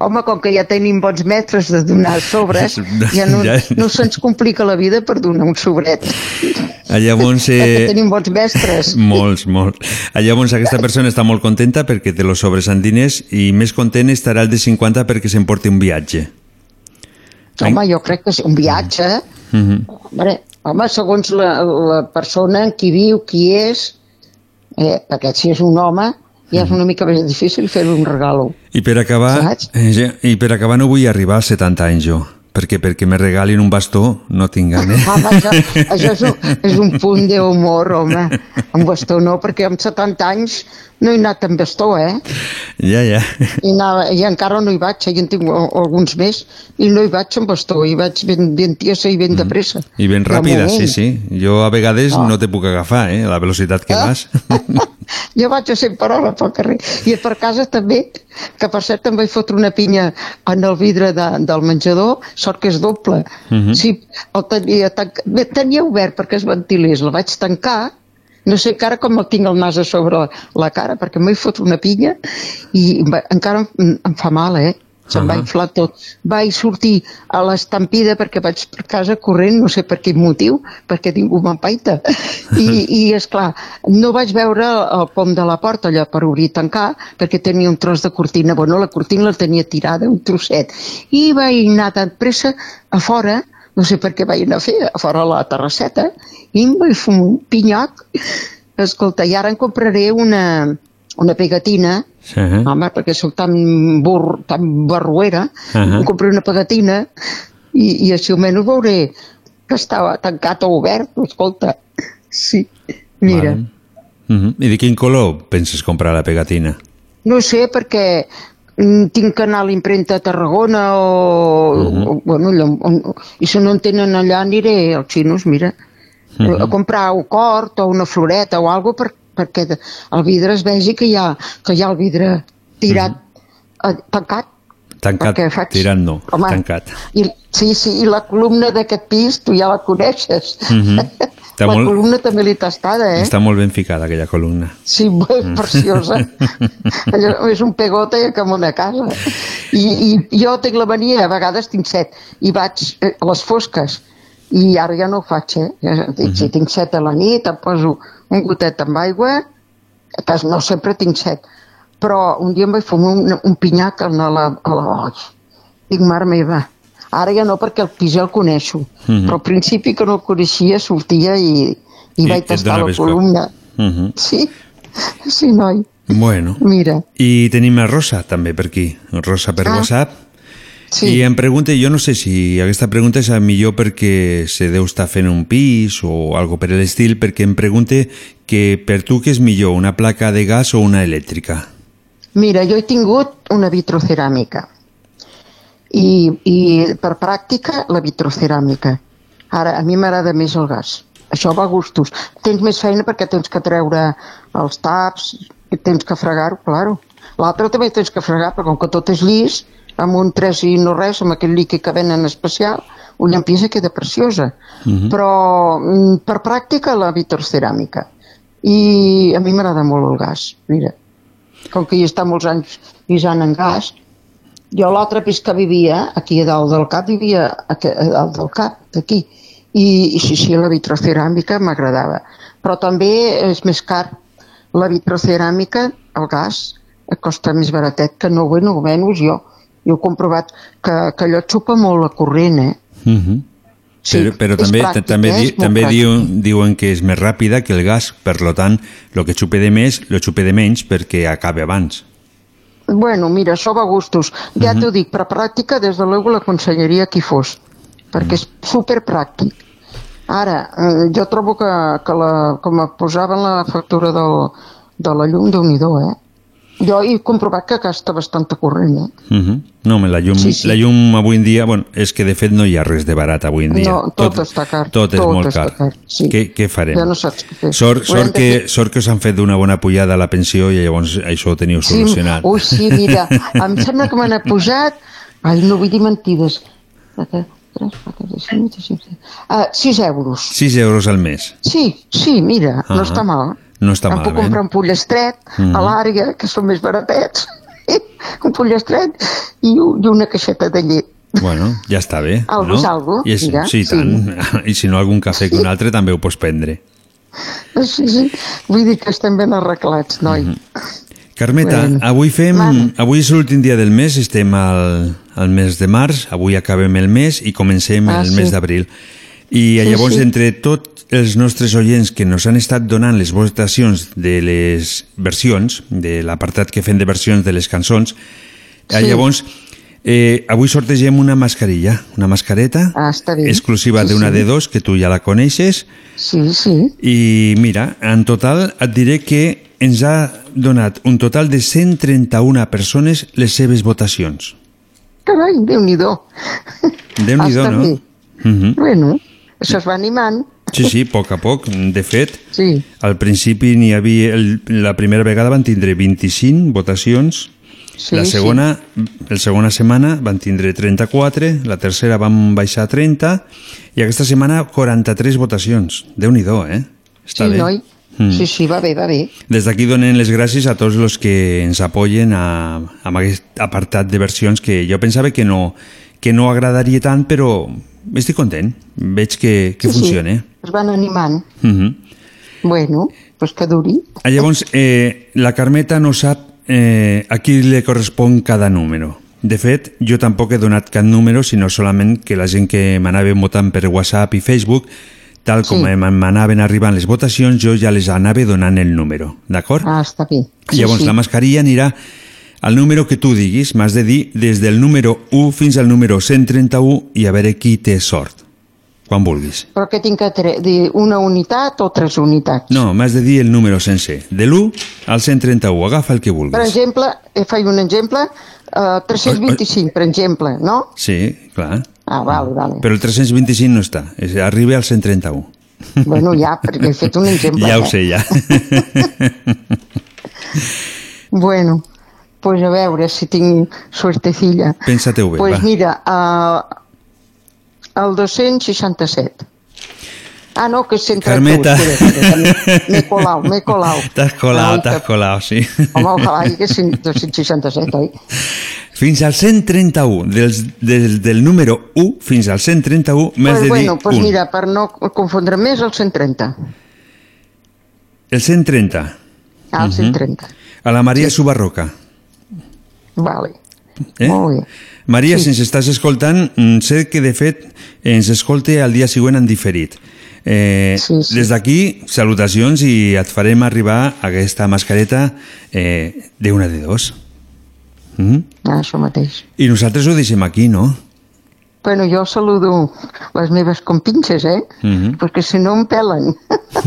Home, com que ja tenim bons metres de donar sobres, ja no, Ja. no se'ns complica la vida per donar un sobret. Ah, Llavors, eh, tenim bons mestres. molts, molts. Llavors aquesta persona està molt contenta perquè té los sobres amb diners i més content estarà el de 50 perquè s'emporti un viatge. Home, jo crec que sí, un viatge, Mm -hmm. home, home segons la, la persona qui viu, qui és, eh, perquè si és un home, ja és una mica més difícil fer un regalo. I per acabar, Saps? eh, i per acabar no vull arribar als 70 anys jo, perquè perquè me regalin un bastó no tinc ganes. Home, això, això és, un, és un punt d'humor, home. Amb bastó no, perquè amb 70 anys no he anat amb bastó, eh? ja, ja. I, anava, i encara no hi vaig, eh? i en tinc al- alguns més, i no hi vaig amb bastó, i vaig ben, ben tiesa i ben de pressa. I ben ràpida, sí, sí. Jo a vegades Ah. no te puc agafar, eh, la velocitat que vas. Jo vaig a 100 per hora pel carrer. I per casa també, que per cert em vaig fotre una pinya en el vidre de, del menjador, sort que és doble. Mhm. Sí, el tenia, tanc... Bé, tenia obert perquè es ventilés, el vaig tancar No sé encara com el tinc el nas a sobre la, la cara, perquè m'he fot una pinya i encara em, em fa mal, eh? Se'm va Ahà. inflar tot. Vaig sortir a l'estampida perquè vaig per casa corrent, no sé per quin motiu, perquè ningú m'empaita. I, I, és clar, no vaig veure el pom de la porta allò per obrir i tancar, perquè tenia un tros de cortina. Bueno, la cortina la tenia tirada, un trosset. I vaig anar tan pressa a fora, no sé per què vaig anar a fer, a fora a la terrasseta, i em vaig fer un pinyoc. Escolta, i ara em compraré una, una pegatina Sí. eh? Home, perquè sóc tan, bur, tan barruera, uh. -huh. em compré una pegatina i, i així almenys veuré que estava tancat o obert, escolta. Sí, mira. Vale. Mhm. I de quin color penses comprar la pegatina? No sé, perquè mm, tinc que anar a l'impremta a Tarragona o, uh -huh. o bueno, allò, on, i si no en tenen allà aniré als xinos, mira, uh. -huh. a comprar un cort o una floreta o alguna per, perquè el vidre es vegi que hi ha, que hi ha el vidre tirat, uh -huh. tancat, Tancat, faig- tirant no, Home. tancat. I, sí, sí, i la columna d'aquest pis, tu ja la coneixes. Mhm. Està la molt- columna també l'he tastada, eh? Està molt ben ficada aquella columna. Sí, és Mm. preciosa. Allò és un pegote com una casa. I, I jo tinc la mania, a vegades tinc set, i vaig eh, a les fosques. I ara ja no ho faig, eh? Ja dic, Si tinc set a la nit, em poso un gotet amb aigua, que no sempre tinc set. Però un dia em vaig fumar un, un pinyac a la... A la oi. Dic, mare meva, ara ja no perquè el pis ja el coneixo, Mhm. però al principi que no el coneixia sortia i, i, I vaig tastar la columna. Mhm. Sí, sí, noi. Bueno. Mira. I tenim a Rosa també per aquí, Rosa per Ah. WhatsApp. Sí. I em pregunta, jo no sé si aquesta pregunta és a millor perquè se deu estar fent un pis o algo per l'estil, perquè em pregunta que per tu què és millor, una placa de gas o una elèctrica? Mira, jo he tingut una vitroceràmica i, i per pràctica la vitroceràmica. Ara, a mi m'agrada més el gas. Això va a gustos. Tens més feina perquè tens que treure els taps, i tens que fregar-ho, claro. L'altre també tens que fregar, però com que tot és llis, amb un 3 i no res, amb aquell líquid que venen especial, una llampisa queda preciosa. Mhm. Però mm, per pràctica la vitroceràmica. I a mi m'agrada molt el gas, mira. Com que hi està molts anys guisant en gas, jo l'altre pis que vivia, aquí a dalt del cap, vivia aquí, a dalt del cap, aquí. I, i sí, sí, la vitroceràmica m'agradava. Però també és més car. La vitroceràmica, el gas, costa més baratet que no, bueno, almenys jo. Jo he comprovat que, que allò xupa molt la corrent, eh? Mhm. Sí, però, però també, pràctic, també, eh? di, també pràctic. diuen, que és més ràpida que el gas, per lo tant, el que xupe de més, lo xupe de menys perquè acabe abans. Bueno, mira, això va a gustos. Ja t'ho dic, per pràctica, des de luego l'aconselleria qui fos, perquè és superpràctic. Ara, eh, jo trobo que, que la, com a posaven la factura del, de la llum, déu nhi eh? Jo he comprovat que gasta bastanta corrent, eh? Mhm. No, home, la llum, Sí, sí. la llum avui en dia, bueno, és que de fet no hi ha res de barat avui en dia. No, tot, està car. Tot és molt car. car. Sí. Què, què farem? Ja no saps què fer. Sort, sort, que, fer. sort que us han fet d'una bona pujada a la pensió i llavors això ho teniu Sí, solucionat. ui, sí, mira, em sembla que m'han pujat... Ai, no vull dir mentides. 3, 4, 5, 6, 6 euros. 6 euros al mes. Sí, sí, mira, no Ahà. està mal. No està em puc malament. comprar un pollestret Mhm. a l'àrea, que són més baratets, un pollestret i, i una caixeta de llet. Bueno, ja està bé. Algo no? és algo, I és, mira, sí, i sí. tant. I si no, algun cafè que un altre també ho pots prendre. Sí, sí, vull dir que estem ben arreglats, noi. Mhm. Carmeta, Bueno. avui fem... Avui és l'últim dia del mes, estem al, al mes de març, avui acabem el mes i comencem Ah, el sí. mes d'abril. I Sí, llavors, sí. entre tots els nostres oients que nos han estat donant les votacions de les versions, de l'apartat que fem de versions de les cançons, eh, Sí. llavors, eh, avui sortegem una mascarilla, una mascareta Ah, exclusiva Sí, d'una sí. de dos, que tu ja la coneixes, Sí, sí. i mira, en total et diré que ens ha donat un total de 131 persones les seves votacions. Carai, Déu-n'hi-do. Déu-n'hi-do, Està no? bé. Mhm. Bueno, això es va animant. Sí, sí, a poc a poc. De fet, sí. al principi n'hi havia... El, la primera vegada van tindre 25 votacions, Sí, la segona, la segona setmana van tindre 34, la tercera van baixar a 30 i aquesta setmana 43 votacions. Déu-n'hi-do, eh? Està sí, bé. noi. Mm. Sí, sí, va bé, va bé. Des d'aquí donen les gràcies a tots els que ens apoyen a, amb aquest apartat de versions que jo pensava que no, que no agradaria tant, però estic content. Veig que, que sí, funciona. Sí, es van animant. Mm -hmm. Bueno, pues que duri. Ah, Llavors, eh, la Carmeta no sap eh, a qui li correspon cada número. De fet, jo tampoc he donat cap número, sinó solament que la gent que m'anava votant per WhatsApp i Facebook, tal com sí. m'anaven arribant les votacions, jo ja les anava donant el número, d'acord? Ah, està bé. Sí, Llavors, sí. la mascarilla anirà al número que tu diguis, m'has de dir des del número 1 fins al número 131 i a veure qui té sort, quan vulguis. Però que tinc que dir una unitat o tres unitats? No, m'has de dir el número sencer, de l'1 al 131, agafa el que vulguis. Per exemple, eh, faig un exemple, eh, 325, per exemple, no? Sí, clar. Ah, vale, vale. Però el 325 no està, arriba al 131. Bueno, ja, perquè he fet un exemple. Ja ho sé, ja. Bueno, pues a veure si tinc suertecilla. Pensa-te-ho bé, pues va. mira, uh, el 267. Ah, no, que és 131. Carmeta. M'he colau, m'he colau. T'has colat, No, t'has colat, sí. Home, ojalà hi haguessin 267, oi? Fins al 131, dels, del, del número 1 fins al 131, m'has Pues de dir bueno, pues un. mira, per no confondre més, el 130. El 130. Ah, el Mhm. 130. A la Maria Subarroca. Vale. Eh? Molt bé. Maria, si ens estàs escoltant, mm, sé que de fet ens escolte al dia següent en diferit. Eh, sí, sí. Des d'aquí, salutacions i et farem arribar aquesta mascareta eh, d'una de dos. Mm? Ah, això mateix. I nosaltres ho deixem aquí, no? Bueno, jo saludo les meves compinxes, eh? Mm -hmm. Perquè si no em pelen.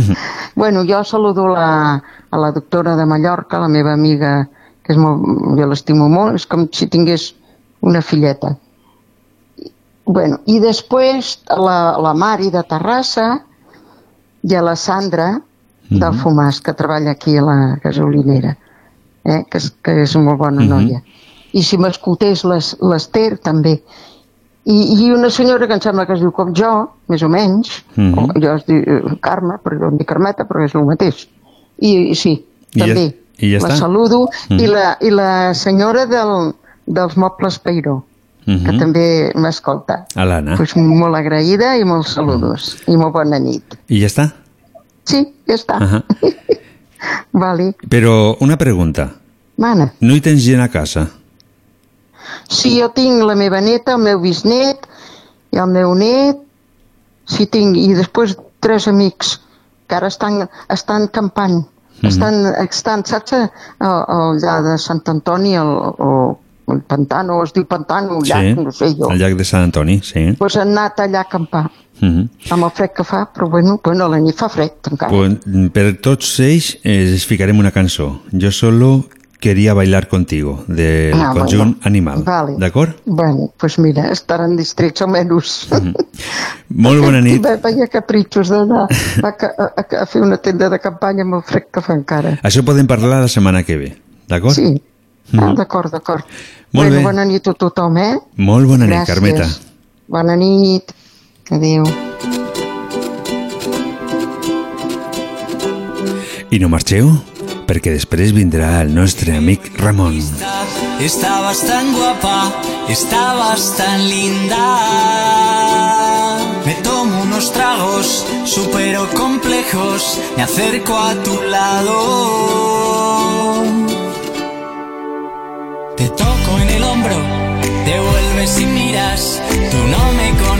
bueno, jo saludo la, a la doctora de Mallorca, la meva amiga, que és molt, jo l'estimo molt, és com si tingués una filleta. Bueno, i després a la, la Mari de Terrassa i a la Sandra del Fumàs, que treballa aquí a la gasolinera, eh? que, que és molt bona Mhm. noia. I si m'escoltés l'Es- l'Ester, també. I, I una senyora que em sembla que es diu com jo, més o menys, Mhm. o jo es diu eh, Carme, però jo em dic Carmeta, però és el mateix. I, i sí, I ja- també. i ja la està. saludo. Mhm. I, la, I la senyora del, dels mobles Peiró, que Mhm. també m'escolta. A l'Anna. Pues molt agraïda i molts saludos. I molt bona nit. I ja està? Sí, ja està. Ahà. Vale. Però una pregunta. Mana. No hi tens gent a casa? Si jo tinc la meva neta, el meu bisnet i el meu net, si tinc, i després tres amics que ara estan, estan campant, Mhm. estan, estan, saps, eh, allà de Sant Antoni, el, o el Pantano, es diu Pantano, el llac, no sé jo. al llac de Sant Antoni, sí. Pues han anat allà a acampar, Mhm. amb el fred que fa, però bueno, bueno a la nit fa fred encara. Pues, per tots ells eh, els ficarem una cançó. Jo solo quería bailar contigo, del Ah, conjunt bueno. Animal. Vale. D'acord? Bueno, pues mira, estaran distrets almenys. Molt bona nit. Ve- Veia capritxos d'anar a, a, a fer una tenda de campanya amb el fred que fa encara. Això podem parlar la setmana que ve, d'acord? Sí. Mhm. Ah, d'acord, d'acord. Molt bueno, bé. bona nit a tothom, eh? Molt bona nit, Gràcies. Carmeta. Bona nit. Adéu. I no marxeu, perquè després vindrà el nostre amic Ramon. Estabas tan guapa, estabas tan linda. Me tomo unos tragos, supero complejos, me acerco a tu lado. Te toco en el hombro, te vuelves y miras. Tú no me conoces,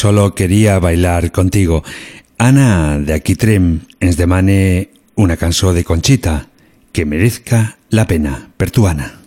solo quería bailar contigo. Ana de Aquitrem ens demane una cançó de Conchita que merezca la pena per tu, Anna.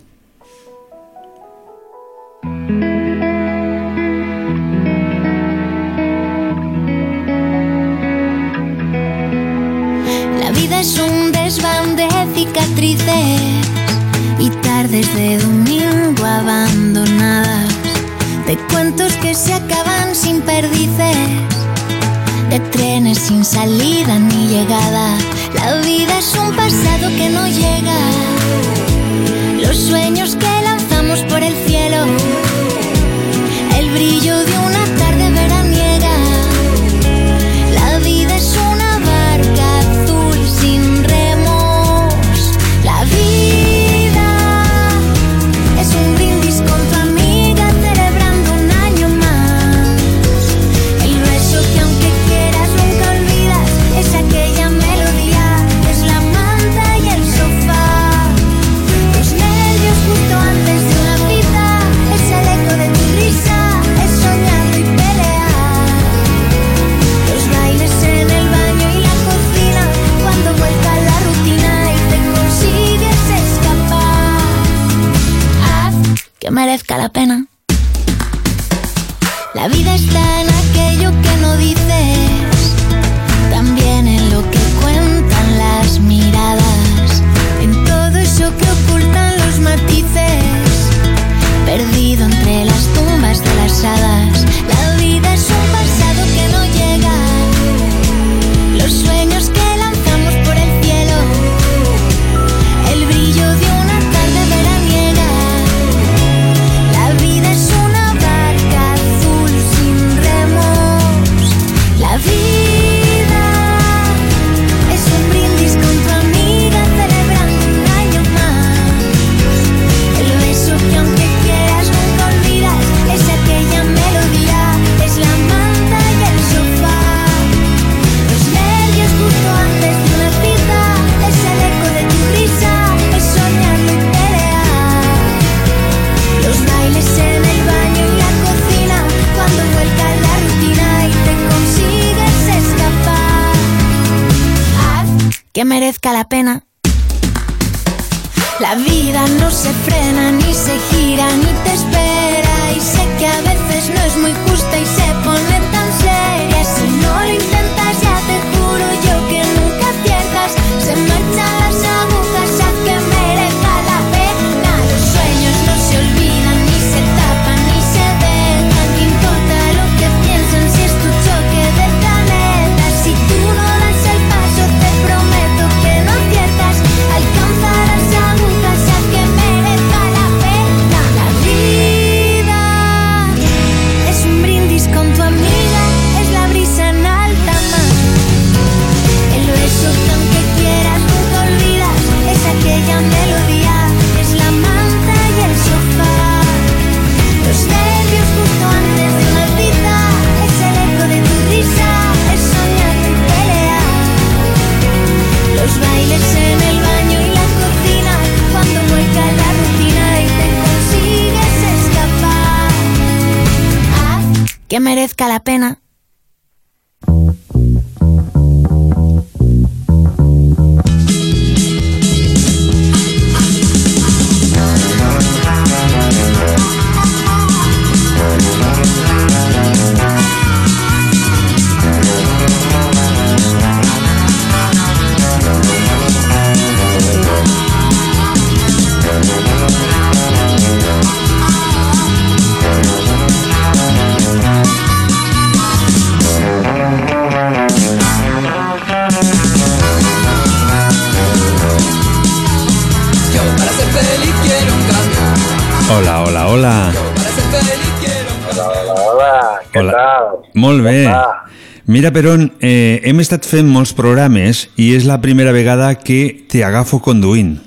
Mira, Peron, eh, hem estat fent molts programes i és la primera vegada que te agafo conduint.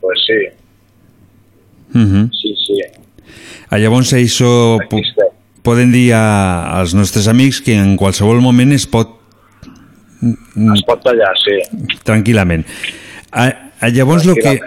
Pues sí, Uh -huh. sí, sí. Ah, Llavors, això po poden dir a, als nostres amics que en qualsevol moment es pot... Es pot tallar, sí. Tranquil·lament. A, a llavors, lo que,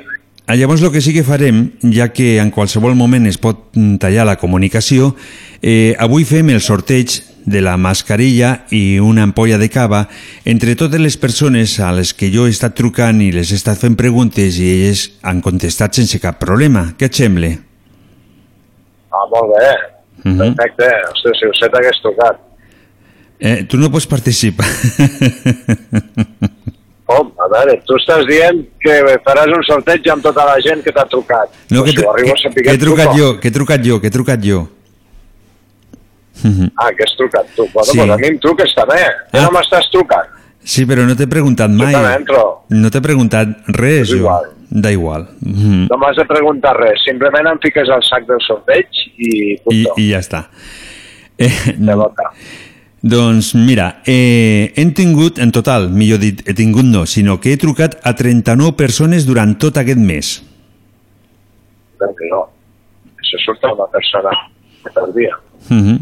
a llavors el que sí que farem, ja que en qualsevol moment es pot tallar la comunicació, eh, avui fem el sorteig de la mascarilla i una ampolla de cava entre totes les persones a les que jo he estat trucant i les he estat fent preguntes i elles han contestat sense cap problema. Què et sembla? Ah, molt bé. Mhm. Perfecte. Ostres, si us hagués tocat. Eh, tu no pots participar. Com? A veure, tu estàs dient que faràs un sorteig amb tota la gent que t'ha trucat. No, que, si ho saber, que he trucat jo, que he trucat jo, que he trucat jo. Mhm. Ah, que has trucat tu. Bueno, Sí. pues a mi em truques també. Ah. no m'estàs trucant. Sí, però no t'he preguntat mai. també entro. No t'he preguntat res, És jo. igual. Da igual. Mhm. No m'has de preguntar res. Simplement em fiques al sac del sorteig i I, punto. I ja està. Eh, doncs mira, eh, hem tingut, en total, millor dit, he tingut no, sinó que he trucat a 39 persones durant tot aquest mes. Perquè no. Això surt una persona per dia. Mhm.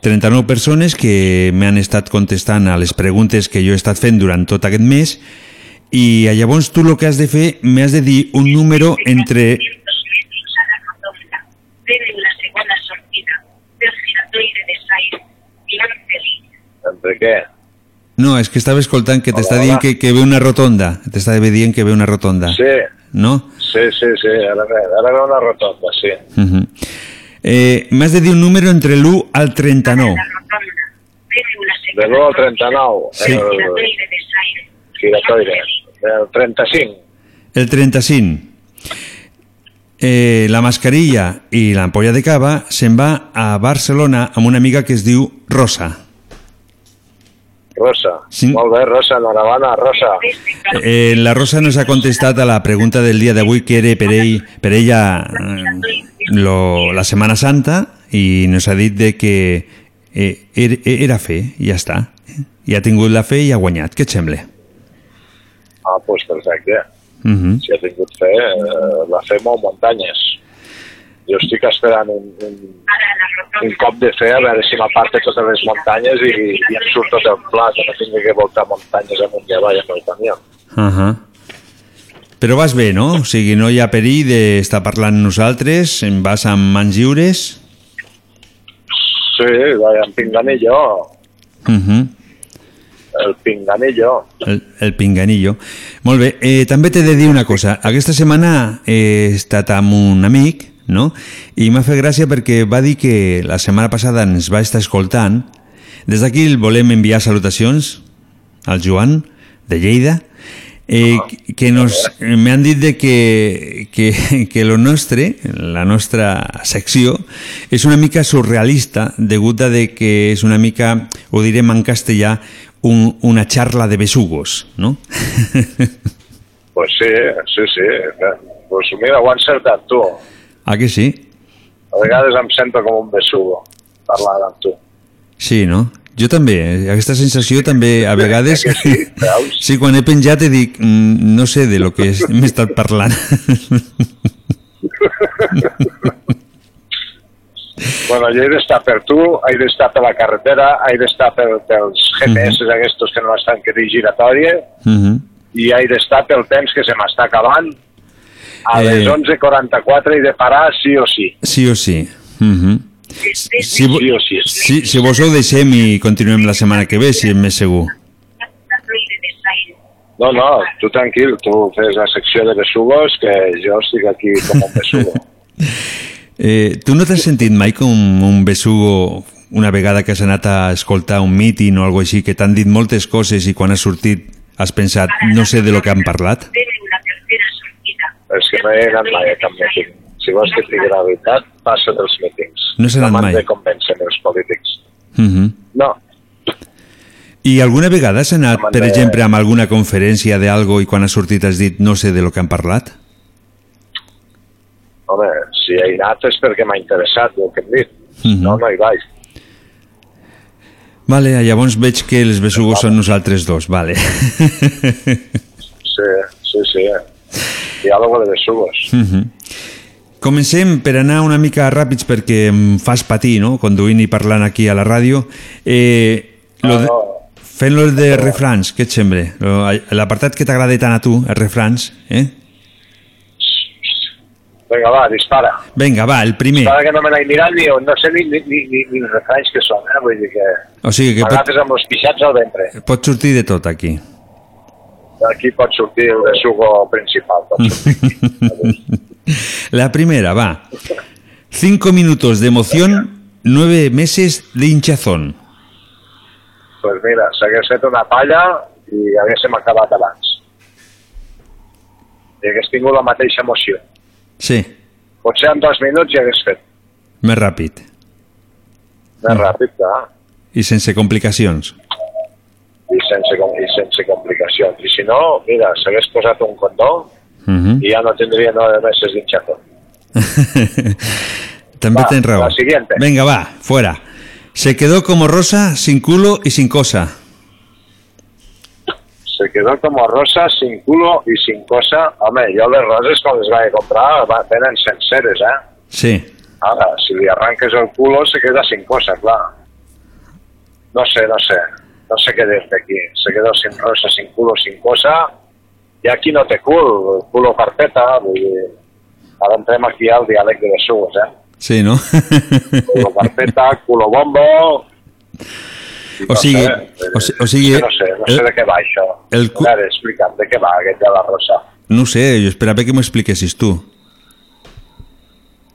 39 persones que m'han estat contestant a les preguntes que jo he estat fent durant tot aquest mes i llavors tu el que has de fer, m'has de dir un número entre... Entre què? No, és que estava escoltant que t'està dient que, que ve una rotonda. T'estava dient que ve una rotonda. Sí, No? sí, sí, sí. Ara ve, ara ve una rotonda, sí. Mhm. Eh, M'has de dir un número entre l'1 al 39. De l'1 al 39. Sí. El giratoire. El 35. El 35. Eh, la mascarilla i l'ampolla de cava se'n va a Barcelona amb una amiga que es diu Rosa. Rosa. Sí. Molt bé, Rosa. Enhorabona, Rosa. Eh, la Rosa nos ha contestat a la pregunta del dia d'avui que era per, ell, per ella eh, lo, la Setmana Santa i nos ha dit de que eh, era, era fe, i ja està. I ha tingut la fe i ha guanyat. Què et sembla? Ah, doncs pues perfecte. Uh -huh. Si ha tingut fe, eh, la fe mou muntanyes. Jo estic esperant un, un, un cop de fe a veure si m'aparte totes les muntanyes i, i em surt tot el pla, que no tingui que voltar muntanyes amunt i avall amb el camió. Uh -huh. Però vas bé, no? O sigui, no hi ha perill d'estar parlant nosaltres, en vas amb mans lliures. Sí, vaja, en pinganillo, Uh -huh. el pinganillo. el, el pinganillo. Molt bé, eh, també t'he de dir una cosa. Aquesta setmana he estat amb un amic, no? I m'ha fet gràcia perquè va dir que la setmana passada ens va estar escoltant. Des d'aquí el volem enviar salutacions al Joan, de Lleida, eh, que nos, eh, m'han dit de que, que, que lo nostre, la nostra secció, és una mica surrealista, degut a de que és una mica, ho direm en castellà, un, una charla de besugos, no? Pues sí, sí, sí. Pues mira, ho has encertat tu. Ah, que sí? A vegades em sento com un besugo parlant amb tu. Sí, no? Jo també, eh? aquesta sensació també a vegades... Sí, quan he penjat he dit, mm, no sé de lo que m'he estat parlant. Bueno, jo he d'estar per tu, he d'estar per la carretera, he d'estar per, pels GPS aquests que no estan que dir giratòria, Mhm. i he d'estar pel temps que se m'està acabant. A Eh. les 11.44 he de parar sí o sí. Sí o sí. Mhm. Si, vo- si, si vos ho deixem i continuem la setmana que ve, si és més segur. No, no, tu tranquil, tu fes la secció de besugos, que jo estic aquí com un besugo. Eh, tu no t'has sentit mai com un besugo una vegada que has anat a escoltar un míting o alguna així que t'han dit moltes coses i quan has sortit has pensat no sé de lo que han parlat? És que no he anat mai a cap míting. Si vols que et digui la veritat, passa dels mítings. No s'ha anat m'han mai. de convèncer els polítics. Uh -huh. No, I alguna vegada has anat, per exemple, amb alguna conferència d'algo i quan has sortit has dit no sé de lo que han parlat? home, si he anat és perquè m'ha interessat el que hem dit. Mhm. No, no hi vaig. Vale, llavors veig que els besugos són nosaltres dos, vale. Sí, sí, sí. Diàlogo de besugos. Mhm. Comencem per anar una mica ràpids perquè em fas patir, no?, conduint i parlant aquí a la ràdio. Eh, lo de, fent-lo de refrans, què et sembla? L'apartat que t'agrada tant a tu, els refrans, eh? Vinga, va, dispara. Vinga, va, el primer. Dispara que no me l'he mirat ni, no sé ni, ni, ni, ni, ni els refranys que són, eh? Vull dir que... O sigui que pot, M'agafes amb els pixats al ventre. pot sortir de tot aquí. Aquí pot sortir el besugo principal. La primera, va. Cinco minutos de emoción, nueve meses de hinchazón. pues mira, s'hagués fet una palla i haguéssim acabat abans. I hagués tingut la mateixa emoció. Sí, Potser en dos minuts ja hagués fet. més ràpid Més ràpid, clar. i sense complicacions. I sense, i sense complicacions. I si no, mira, s'hagués posat un condó Mhm. i ja no tindria nueve meses d'inxacón. També Va, tens raó. la siguiente. Venga, va, fuera. Se quedó como rosa, sin culo y sin cosa. Se quedó como rosa, sin culo i sin cosa. Home, jo les roses quan les vaig comprar va, tenen senceres, eh? Sí. Ara, si li arranques el culo se queda sin cosa, clar. No sé, no sé. No sé què dir aquí. Se quedó sin rosa, sin culo, sin cosa. I aquí no té cul, culo carpeta. Vull dir, ara entrem aquí al diàleg de besugos, eh? Sí, no? Culo carpeta, culo bombo... O sigui, sé, o, si- o sigui, no sé, no sé el- de què va això. el cu- A veure, explica'm, de què va aquest de la rosa? no sé, jo esperava que m'ho expliquessis tu.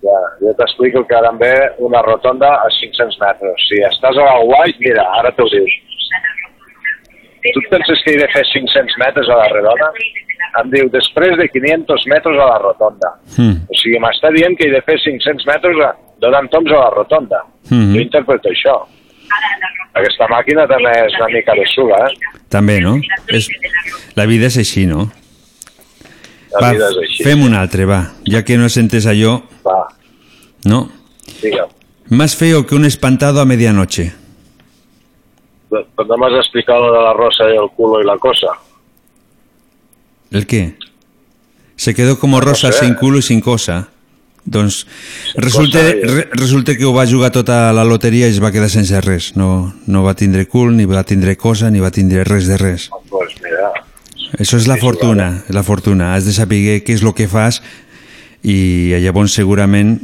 Ja, jo t'explico que ara em ve una rotonda a 500 metres. Si estàs a la White, mira, ara t'ho dius. Tu et penses que he de fer 500 metres a la redona? Em diu, després de 500 metres a la rotonda. Mm. O sigui, m'està dient que he de fer 500 metres a, donant toms a la rotonda. Mhm. Jo interpreto això. Aquesta màquina també és una mica de suga, eh? També, no? És, la vida és així, no? La vida és així. fem un altre, va. Ja que no has entès allò, Va, no? digue'm. Más feo que un espantado a medianoche. Però no m'has explicat lo de la rosa i el culo i la cosa. ¿El qué? Se quedó como rosa sé. sin culo y sin cosa. Doncs resulta, re, resulta que ho va jugar tota la loteria i es va quedar sense res. No, no va tindre cul, ni va tindre cosa, ni va tindre res de res. Pues mira, Això és la fortuna, la fortuna. Has de saber què és el que fas i llavors segurament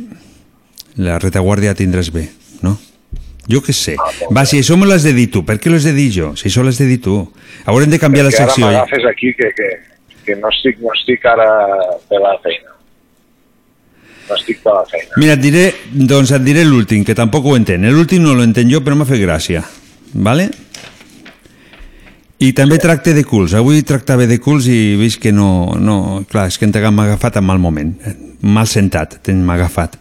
la retaguardia tindràs bé, no? Jo què sé. Va, si això me l'has de dir tu, per què l'has de dir jo? Si això l'has de dir tu. Haurem de canviar la perquè secció. ara eh? m'agafes aquí que, que, que no, estic, no estic ara per la feina. No estic per la feina. Mira, et diré, doncs et diré l'últim, que tampoc ho entenc. L'últim no lo entenc jo, però m'ha fet gràcia. Vale? I també tracte de culs. Avui tractava de culs i vist que no... no clar, és que m'ha agafat en mal moment. Mal sentat, m'ha agafat.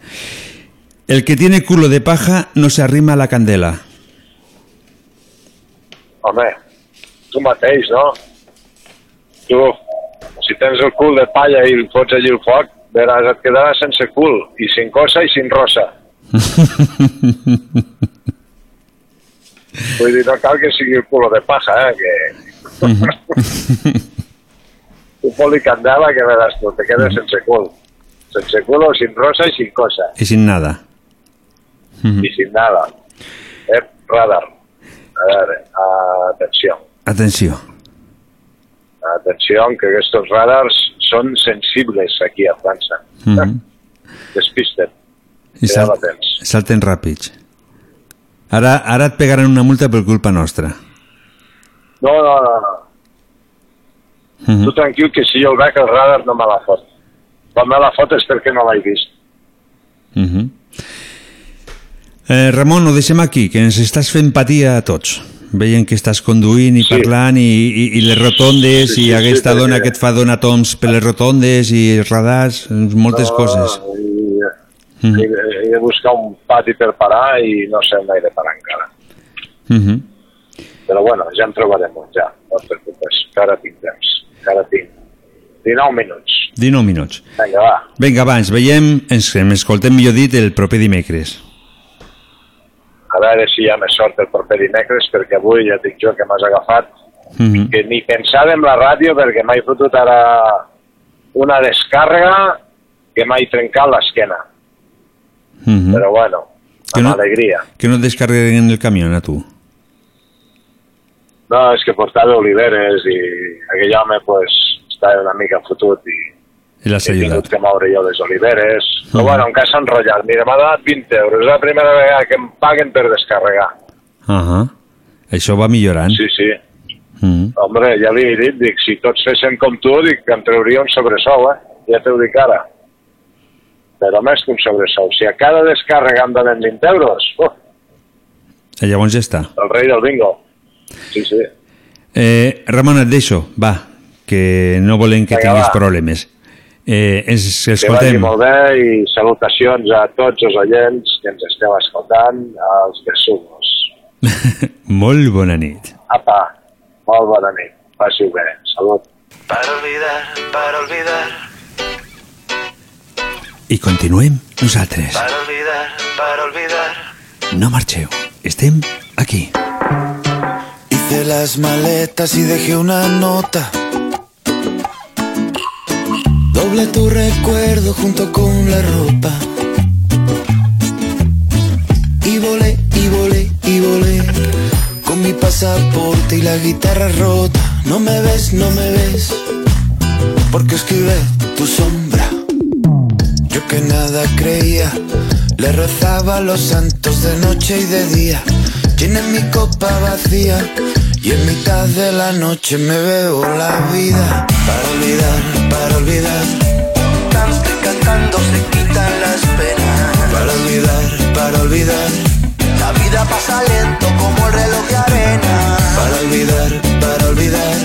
El que tiene culo de paja no se arrima a la candela. Home, tu mateix, no? Tu, si tens el cul de palla i el fots allí el foc, veràs, et quedaràs sense cul, i sin cosa i sin rosa. Vull dir, no cal que sigui el culo de paja, eh? Que... tu poli candela, que veràs tu, te quedes sense cul. Sense cul o sin rosa i sin cosa. I sin nada. Y sin nada. Eh, radar. A veure, atenció. Atenció. Atenció, que estos radars són sensibles aquí a França. Mhm. Despisten. I que ja salt, la tens. salten ràpids. Ara, ara et pegaran una multa per culpa nostra. No, no, no, no. Mhm. Tu tranquil que si jo el veig el radar no me la fot. Quan me la fot és perquè no l'he vist. Mhm. Eh, Ramon, ho deixem aquí, que ens estàs fent patir a tots. Veient que estàs conduint i Sí. parlant i, i, i les rotondes Sí, sí, i sí, aquesta perquè- dona que et fa donatoms per les rotondes i els radars, moltes no, coses. I, Mhm. he, he de buscar un pati per parar i no sé on he de parar encara. Mhm. Però bueno, ja en trobarem un, ja. No et preocupes, que ara tinc temps. Que ara tinc 19 minuts. 19 minuts. Vinga, va. Vinga, va, ens veiem, ens, ens escoltem millor dit el proper dimecres. A veure si hi ha més sort el proper dimecres, perquè avui ja dic jo que m'has agafat Mhm. que ni pensava en la ràdio perquè m'he fotut ara una descàrrega que m'he trencat l'esquena. Mhm. Però bueno, Que no- alegria. Que no et descarreguen el camió a tu. No, és que portava oliveres i aquell home pues, estava una mica fotut i I l'has he ajudat. tingut que moure jo les oliveres. Però Mhm. bueno, encara s'ha enrotllat. Mira, m'ha donat 20 euros. És la primera vegada que em paguen per descarregar. Uh Això va millorant. Sí, sí. Mhm. Hombre, ja li he dit, dic, si tots fessin com tu, dic que em trauria un sobresou, eh? Ja t'ho dic ara. Però més que un sobresou. Si a cada descàrrega em donen 20 euros, oh, I llavors ja està. el rei del bingo. Sí, sí. Eh, Ramon, et deixo, va, que no volem que Vinga, tinguis va. problemes. Eh, ens Que vagi escoltem. molt bé i salutacions a tots els oients que ens esteu escoltant, als besugos. Molt bona nit. Apa, molt bona nit. Passi-ho bé. Salut. Para olvidar, para olvidar, I continuem nosaltres. para olvidar, para olvidar. No marxeu. Estem aquí. Hice las maletas y dejé una nota. Doble tu recuerdo junto con la ropa. Y volé, y volé, y volé. Con mi pasaporte y la guitarra rota. No me ves, no me ves. Porque escribe tu sombra. Yo que nada creía. Le rezaba a los santos de noche y de día. Llené mi copa vacía y en mitad de la noche me bebo la vida. Para olvidar, para olvidar. Cante cantando se quitan las penas. Para olvidar, para olvidar. La vida pasa lento como el reloj de arena. Para olvidar, para olvidar.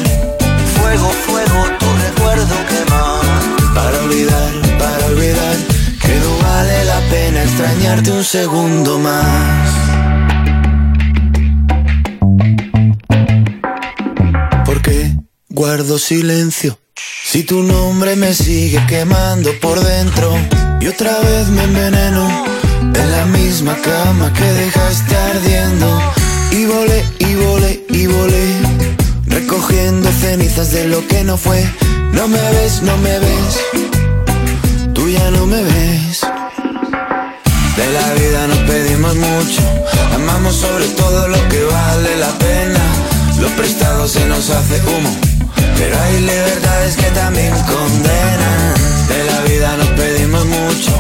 Fuego, fuego, tu recuerdo quema. Para olvidar, para olvidar. Que no vale la pena extrañarte un segundo más. Guardo silencio. Si tu nombre me sigue quemando por dentro y otra vez me enveneno en la misma cama que dejaste ardiendo. Y volé, y volé, y volé, recogiendo cenizas de lo que no fue. No me ves, no me ves, tú ya no me ves. De la vida nos pedimos mucho, amamos sobre todo lo que vale la pena. Lo prestado se nos hace humo, pero hay libertades que también condenan. De la vida nos pedimos mucho,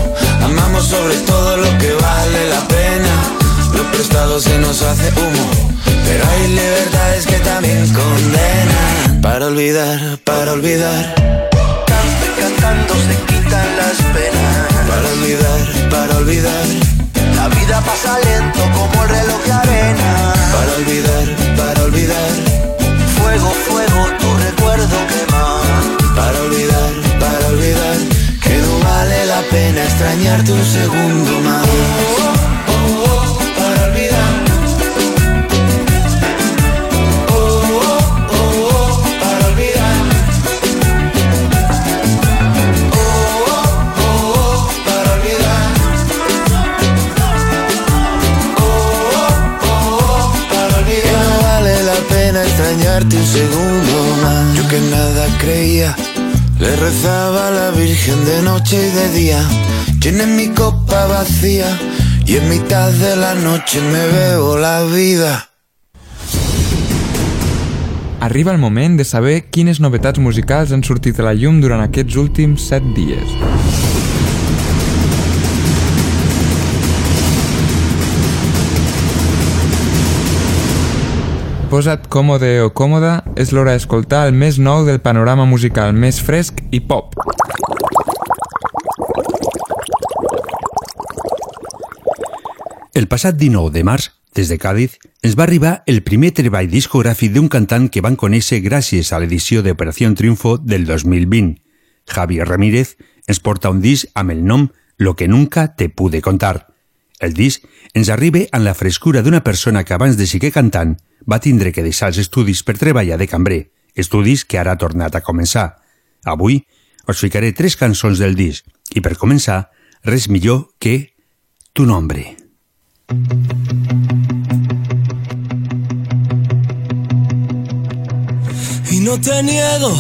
amamos sobre todo lo que vale la pena. Lo prestado se nos hace humo, pero hay libertades que también condenan. Para olvidar, para olvidar. Canto y cantando se quitan las penas. Para olvidar, para olvidar. La vida pasa lento como el reloj de arena. Para olvidar, para olvidar. Fuego, fuego, tu recuerdo quema. Para olvidar, para olvidar. Que no vale la pena extrañarte un segundo más. Extrañarte un segundo más. Yo que nada creía, le rezaba a la Virgen de noche y de día. Llené mi copa vacía y en mitad de la noche me bebo la vida. Arriba el moment de saber quines novetats musicals han sortit a la llum durant aquests últims 7 dies. Posa't còmode o còmoda, és l'hora d'escoltar el més nou del panorama musical més fresc i pop. El passat 19 de març, des de Càdiz, ens va arribar el primer treball discogràfic d'un cantant que van conèixer gràcies a l'edició d'Operació Triunfo del 2020. Javi Ramírez ens porta un disc amb el nom Lo que nunca te pude contar. El disc ens arriba amb la frescura d'una persona que abans de seguir cantant va tindre que deixar els estudis per treballar de cambrer, estudis que ara ha tornat a començar. Avui us ficaré tres cançons del disc i per començar, res millor que Tu nombre. Y no te niego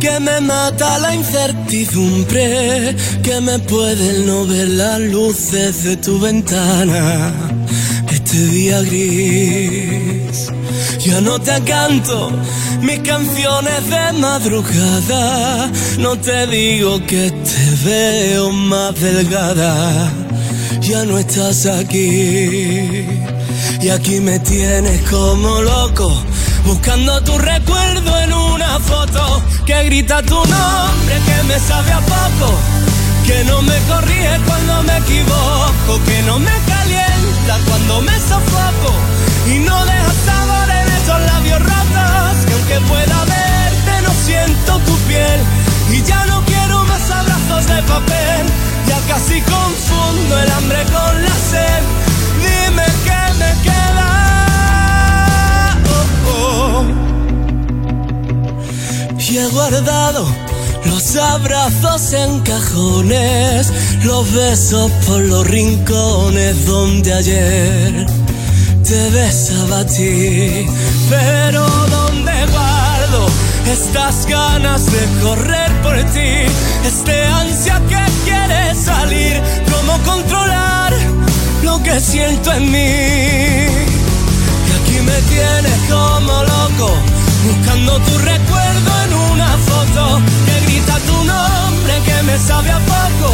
que me mata la incertidumbre, que me puede no ver las luces de tu ventana. Este día gris, ya no te canto mis canciones de madrugada. No te digo que te veo más delgada, ya no estás aquí. Y aquí me tienes como loco, buscando tu recuerdo en una foto. Que grita tu nombre, que me sabe a poco, que no me corrige cuando me equivoco, que no me cuando me sofoco y no deja sabor en esos labios rotos, que aunque pueda verte no siento tu piel y ya no quiero más abrazos de papel, ya casi confundo el hambre con la sed. Dime qué me queda. Oh, oh. Y he guardado los abrazos en cajones, los besos por los rincones donde ayer te besaba a ti. Pero donde guardo estas ganas de correr por ti, este ansia que quiere salir, cómo controlar lo que siento en mí. Y aquí me tienes como loco, buscando tu recuerdo en una foto tu nombre, que me sabe a poco,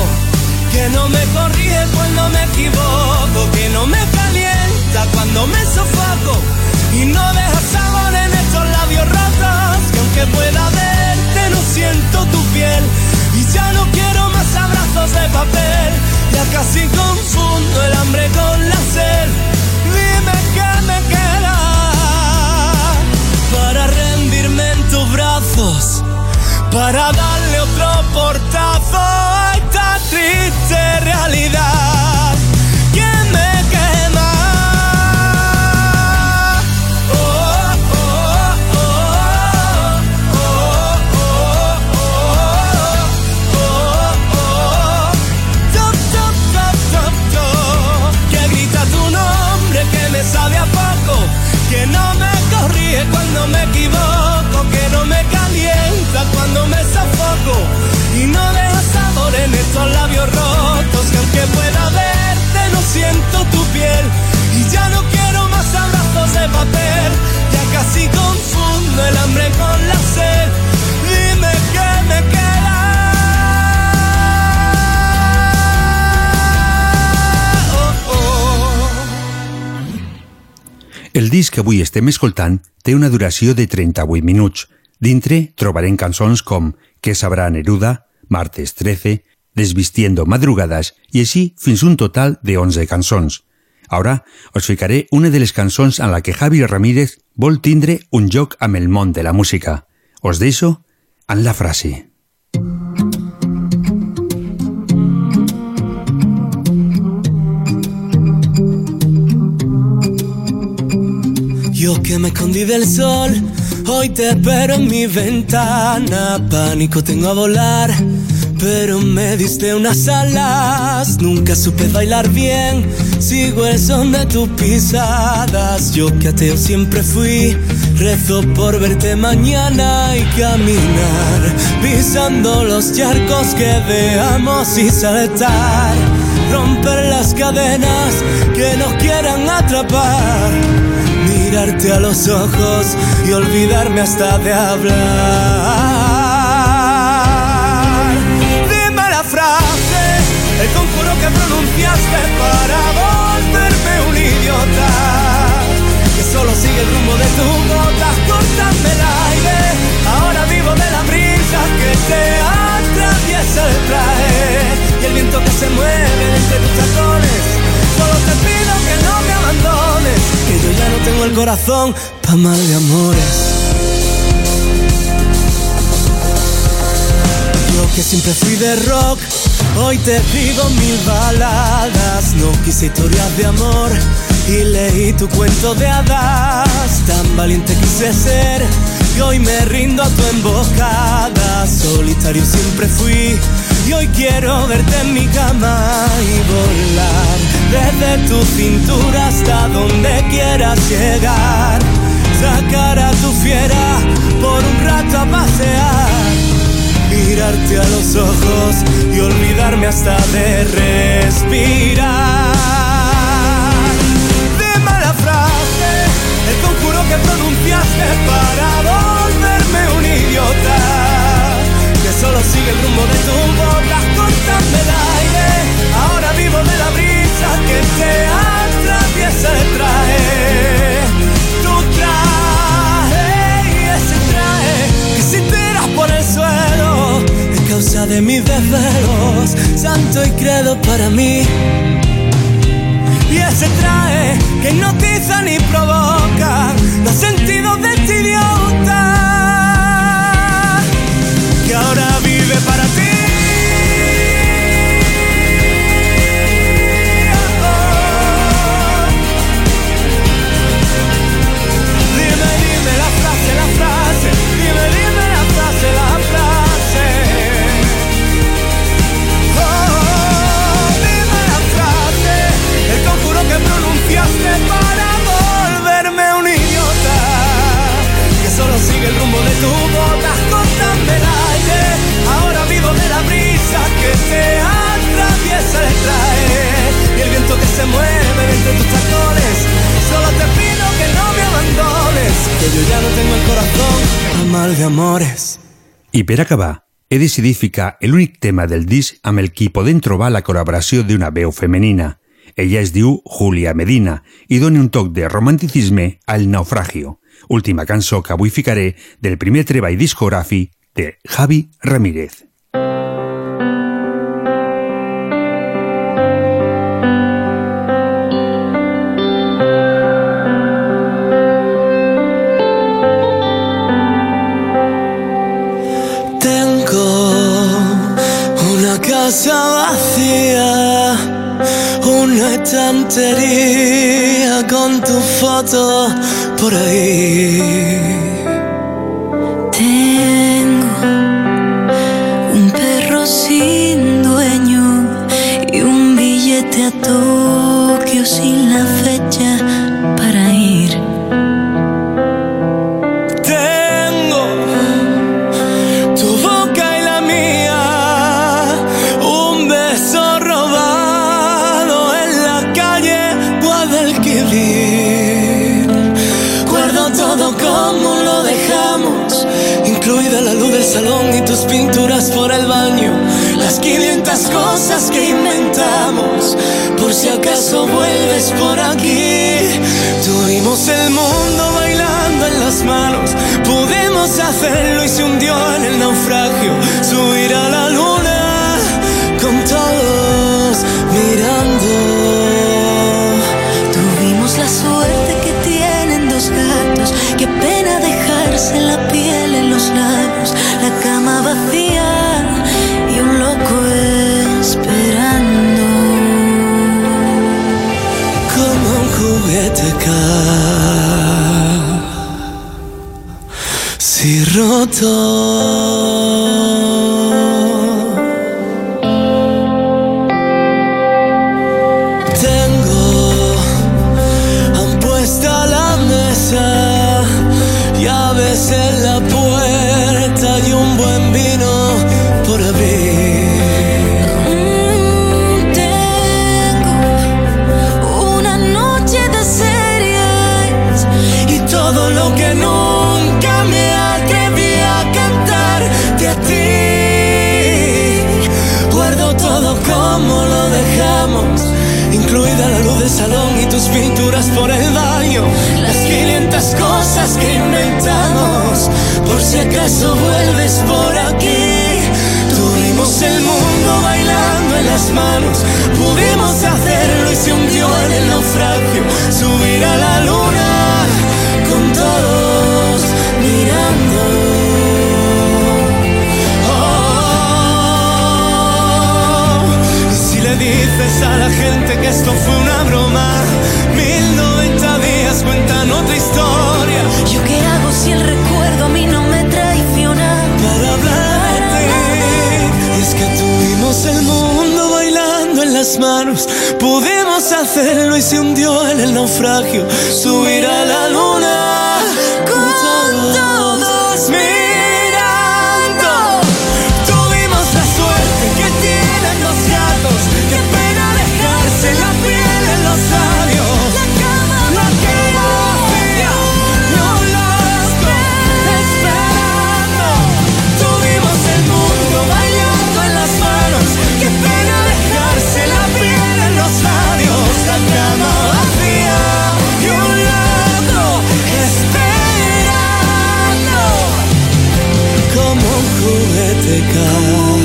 que no me corrige cuando me equivoco, que no me calienta cuando me sofoco y no deja sabor en estos labios rotos, que aunque pueda verte no siento tu piel y ya no quiero más abrazos de papel, ya casi confundo el hambre con la sed. Dime qué me queda para rendirme en tus brazos, para darle otro portazo a esta triste realidad ya no quiero más abrazos de papel, ya casi confundo el hambre con la sed. Dime qué me queda. Oh, oh. El disc que avui estem escoltant té una duració de 38 minuts. Dintre trobarem cançons com Que sabrà Neruda, Martes 13, Desvistiendo Madrugadas i així fins un total de 11 cançons. Ara us ficaré una de les cançons en la que Javi Ramírez vol tindre un joc amb el món de la música. Os deixo en la frase. Yo que me escondí del sol, hoy te espero en mi ventana. Pánico tengo a volar, pero me diste unas alas. Nunca supe bailar bien, sigo el son de tus pisadas. Yo que ateo siempre fui, rezo por verte mañana y caminar. Pisando los charcos que veamos y saltar. Romper las cadenas que nos quieran atrapar mirarte a los ojos y olvidarme hasta de hablar. Que pronunciaste para volverme un idiota, que solo sigue el rumbo de tu botas cortando el aire. Ahora vivo de la brisa que te atraviesa el traje y el viento que se mueve entre tus tacones. Solo te pido que no me abandones, que yo ya no tengo el corazón pa' mal de amores. Yo que siempre fui de rock, hoy te digo mil baladas. No quise historias de amor y leí tu cuento de hadas. Tan valiente quise ser y hoy me rindo a tu emboscada. Solitario siempre fui y hoy quiero verte en mi cama y volar desde tu cintura hasta donde quieras llegar. Sacar a tu fiera por un rato a pasear mirarte a los ojos y olvidarme hasta de respirar. Dime la frase, el conjuro que pronunciaste para volverme un idiota. Que solo sigue el rumbo de tu boca, cortando el aire. Ahora vivo de la brisa que te atraviesa el traje causa de mis desvelos, santo y credo para mí. Y ese traje que hipnotiza ni provoca los sentidos de este idiota que ahora pronunciaste para volverme un idiota. Que solo sigue el rumbo de tu boca, el aire. Ahora vivo de la brisa que te atraviesa el traje. Y el viento que se mueve entre tus tacones. Solo te pido que no me abandones, que yo ya no tengo el corazón a mal de amores. I per acabar, he decidit ficar l'únic tema del disc amb el qui podem trobar la col·laboració d'una veu femenina. Ella es diu Julia Medina i dona un toc de romanticisme al naufragio, última cançó que avui ficaré del primer treball discogràfic de Javi Ramírez. Tengo una casa vacía, Nëjten të ri, agon të foto për e i salón y tus pinturas por el baño. Las 500 cosas que inventamos, por si acaso vuelves por aquí. Tuvimos el mundo bailando en las manos, pudimos hacerlo y se hundió en el naufragio. Subir a la Si del salón y tus pinturas por el baño. Las 500 cosas que inventamos, por si acaso vuelves por aquí. Tuvimos el mundo bailando en las manos, pudimos hacerlo y se hundió en el naufragio. Subir a la luna dices a la gente que esto fue una broma, mil noventa días cuentan otra historia. ¿Yo qué hago si el recuerdo a mí no me traiciona? Para hablar de ti, y es que tuvimos el mundo bailando en las manos, pudimos hacerlo y se hundió en el naufragio, subir a la luna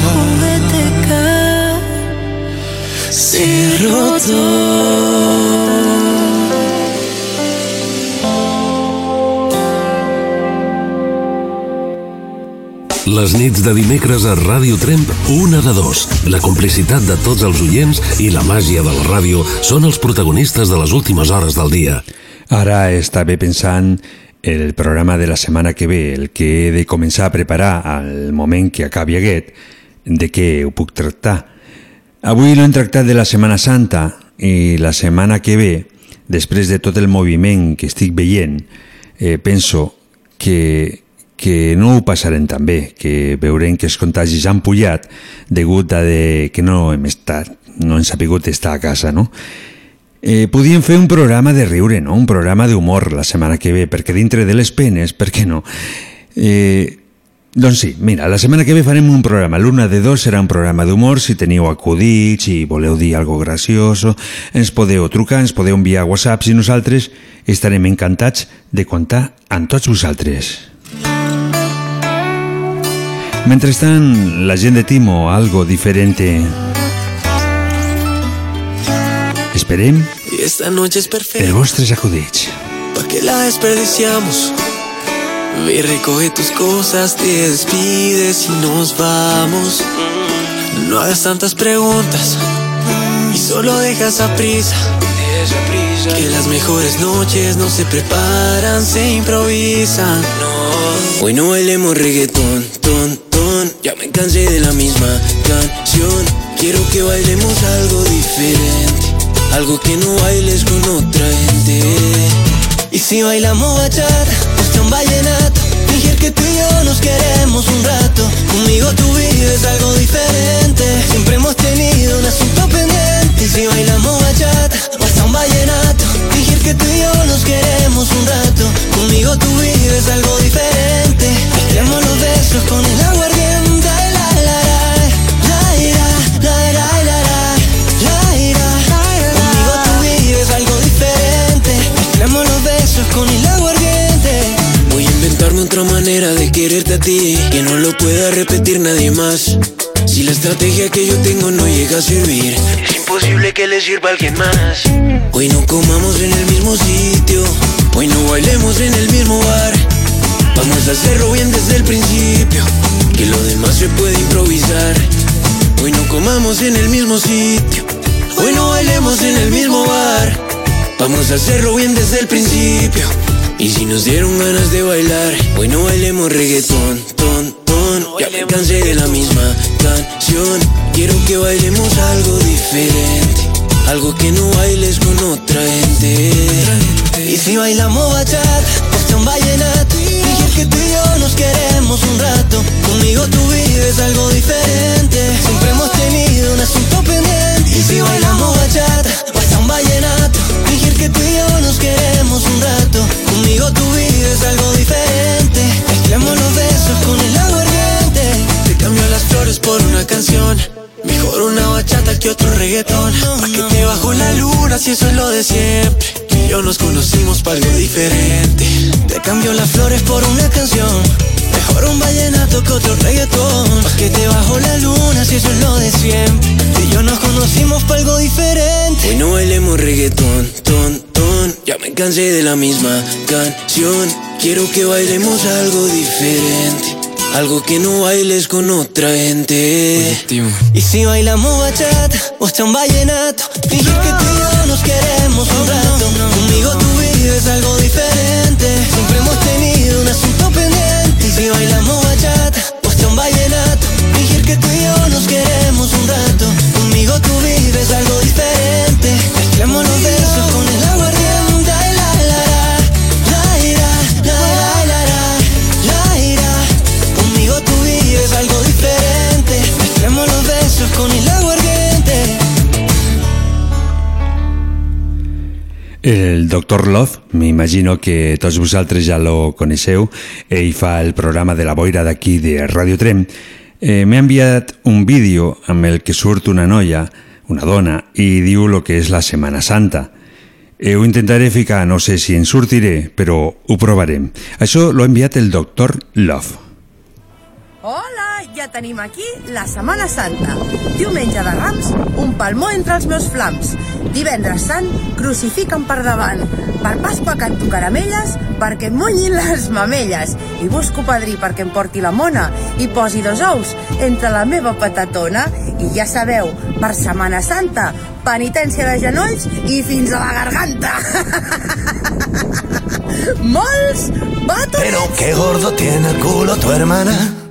juguete Se roto. Les nits de dimecres a Ràdio Tremp, una de dos. La complicitat de tots els oients i la màgia de la ràdio són els protagonistes de les últimes hores del dia. Ara estava pensant el programa de la setmana que ve, el que he de començar a preparar al moment que acabi aquest, de què ho puc tractar. Avui l'hem tractat de la Setmana Santa i la setmana que ve, després de tot el moviment que estic veient, eh, penso que, que no ho passarem tan bé, que veurem que els contagis han pujat degut a de que no hem estat, no hem sapigut estar a casa, no? Eh, podíem fer un programa de riure, no? un programa d'humor la setmana que ve, perquè dintre de les penes, per què no? Eh, doncs sí, mira, la setmana que ve farem un programa. L'una de dos serà un programa d'humor. Si teniu acudits i voleu dir algo gracioso, ens podeu trucar, ens podeu enviar whatsapps i nosaltres estarem encantats de comptar amb tots vosaltres. Mentrestant, la gent de Timo, algo diferente. Esperem Y esta noche es perfecta. els vostres acudits. ¿Para qué la desperdiciamos? Ve recoge tus cosas, te despides y nos vamos. No hagas tantas preguntas y solo dejas a prisa. Que las mejores noches no se preparan, se improvisan. No. Hoy no bailemos reggaetón, ton, ton. Ya me cansé de la misma canción. Quiero que bailemos algo diferente. Algo que no bailes con otra gente. Y si bailamos bachata, hasta un vallenato. Fingir que tú y yo nos queremos un rato. Conmigo tú vives algo diferente. Siempre hemos tenido un asunto pendiente. Y si bailamos bachata, hasta un vallenato. Fingir que tú y yo nos queremos un rato. Conmigo tú vives algo diferente. Mezclemos los besos con el aguardiente manera de quererte a ti Que no lo pueda repetir nadie más. Si la estrategia que yo tengo no llega a servir Es imposible que le sirva a alguien más. Hoy no comamos en el mismo sitio Hoy no bailemos en el mismo bar. Vamos a hacerlo bien desde el principio Que lo demás se puede improvisar. Hoy no comamos en el mismo sitio Hoy no bailemos en el mismo bar. Vamos a hacerlo bien desde el principio Y si nos dieron ganas de bailar Hoy no bailemos reggaetón, ton, ton. Ya me cansé de la misma canción. Quiero que bailemos algo diferente. Algo que no bailes con otra gente. Y si bailamos bachata, hasta un vallenato. Fingir que tú y yo nos queremos un rato. Conmigo tú vives algo diferente. Siempre hemos tenido un asunto pendiente. Y si bailamos bachata, hasta un vallenato que tú y yo nos queremos un rato. Conmigo tú vives algo diferente. Mezclamos los besos con el aguardiente. Te cambio las flores por una canción. Mejor una bachata que otro reggaetón. Pa' que te bajo la la luna si eso es lo de siempre. Y yo nos conocimos para algo diferente. Te cambio las flores por una canción. Mejor un vallenato que otro reggaetón. Pa' que te bajo la luna si eso es lo de siempre. Y yo nos conocimos para algo diferente. Hoy no bailemos reggaetón, ton, ton. Ya me cansé de la misma canción. Quiero que bailemos algo diferente. Algo que no bailes con otra gente. Y si bailamos bachata o hasta un vallenato, fingir que tú y yo nos queremos un rato. Conmigo tú vives algo diferente. Siempre hemos tenido un asunto pendiente. Y si bailamos bachata o hasta un vallenato, fingir que tú y yo nos queremos un rato. El Dr. Love, m'imagino que tots vosaltres ja lo coneixeu, ell fa el programa de la boira d'aquí de Radio Trem. Eh, M'ha enviat un vídeo amb el que surt una noia, una dona, i diu lo que és la Setmana Santa. Eh, ho intentaré ficar, no sé si en sortiré, però ho provarem. Això l'ha enviat el Dr. Love. Hola, ja tenim aquí la Setmana Santa. Diumenge de Rams, un palmó entre els meus flams. Divendres Sant, crucifiquen per davant. Per Pasqua canto caramelles perquè em munyin les mamelles. I busco padrí perquè em porti la mona i posi dos ous entre la meva patatona. I ja sabeu, per Setmana Santa, penitència de genolls i fins a la garganta. Molts batonets! Pero qué gordo tiene el culo tu hermana.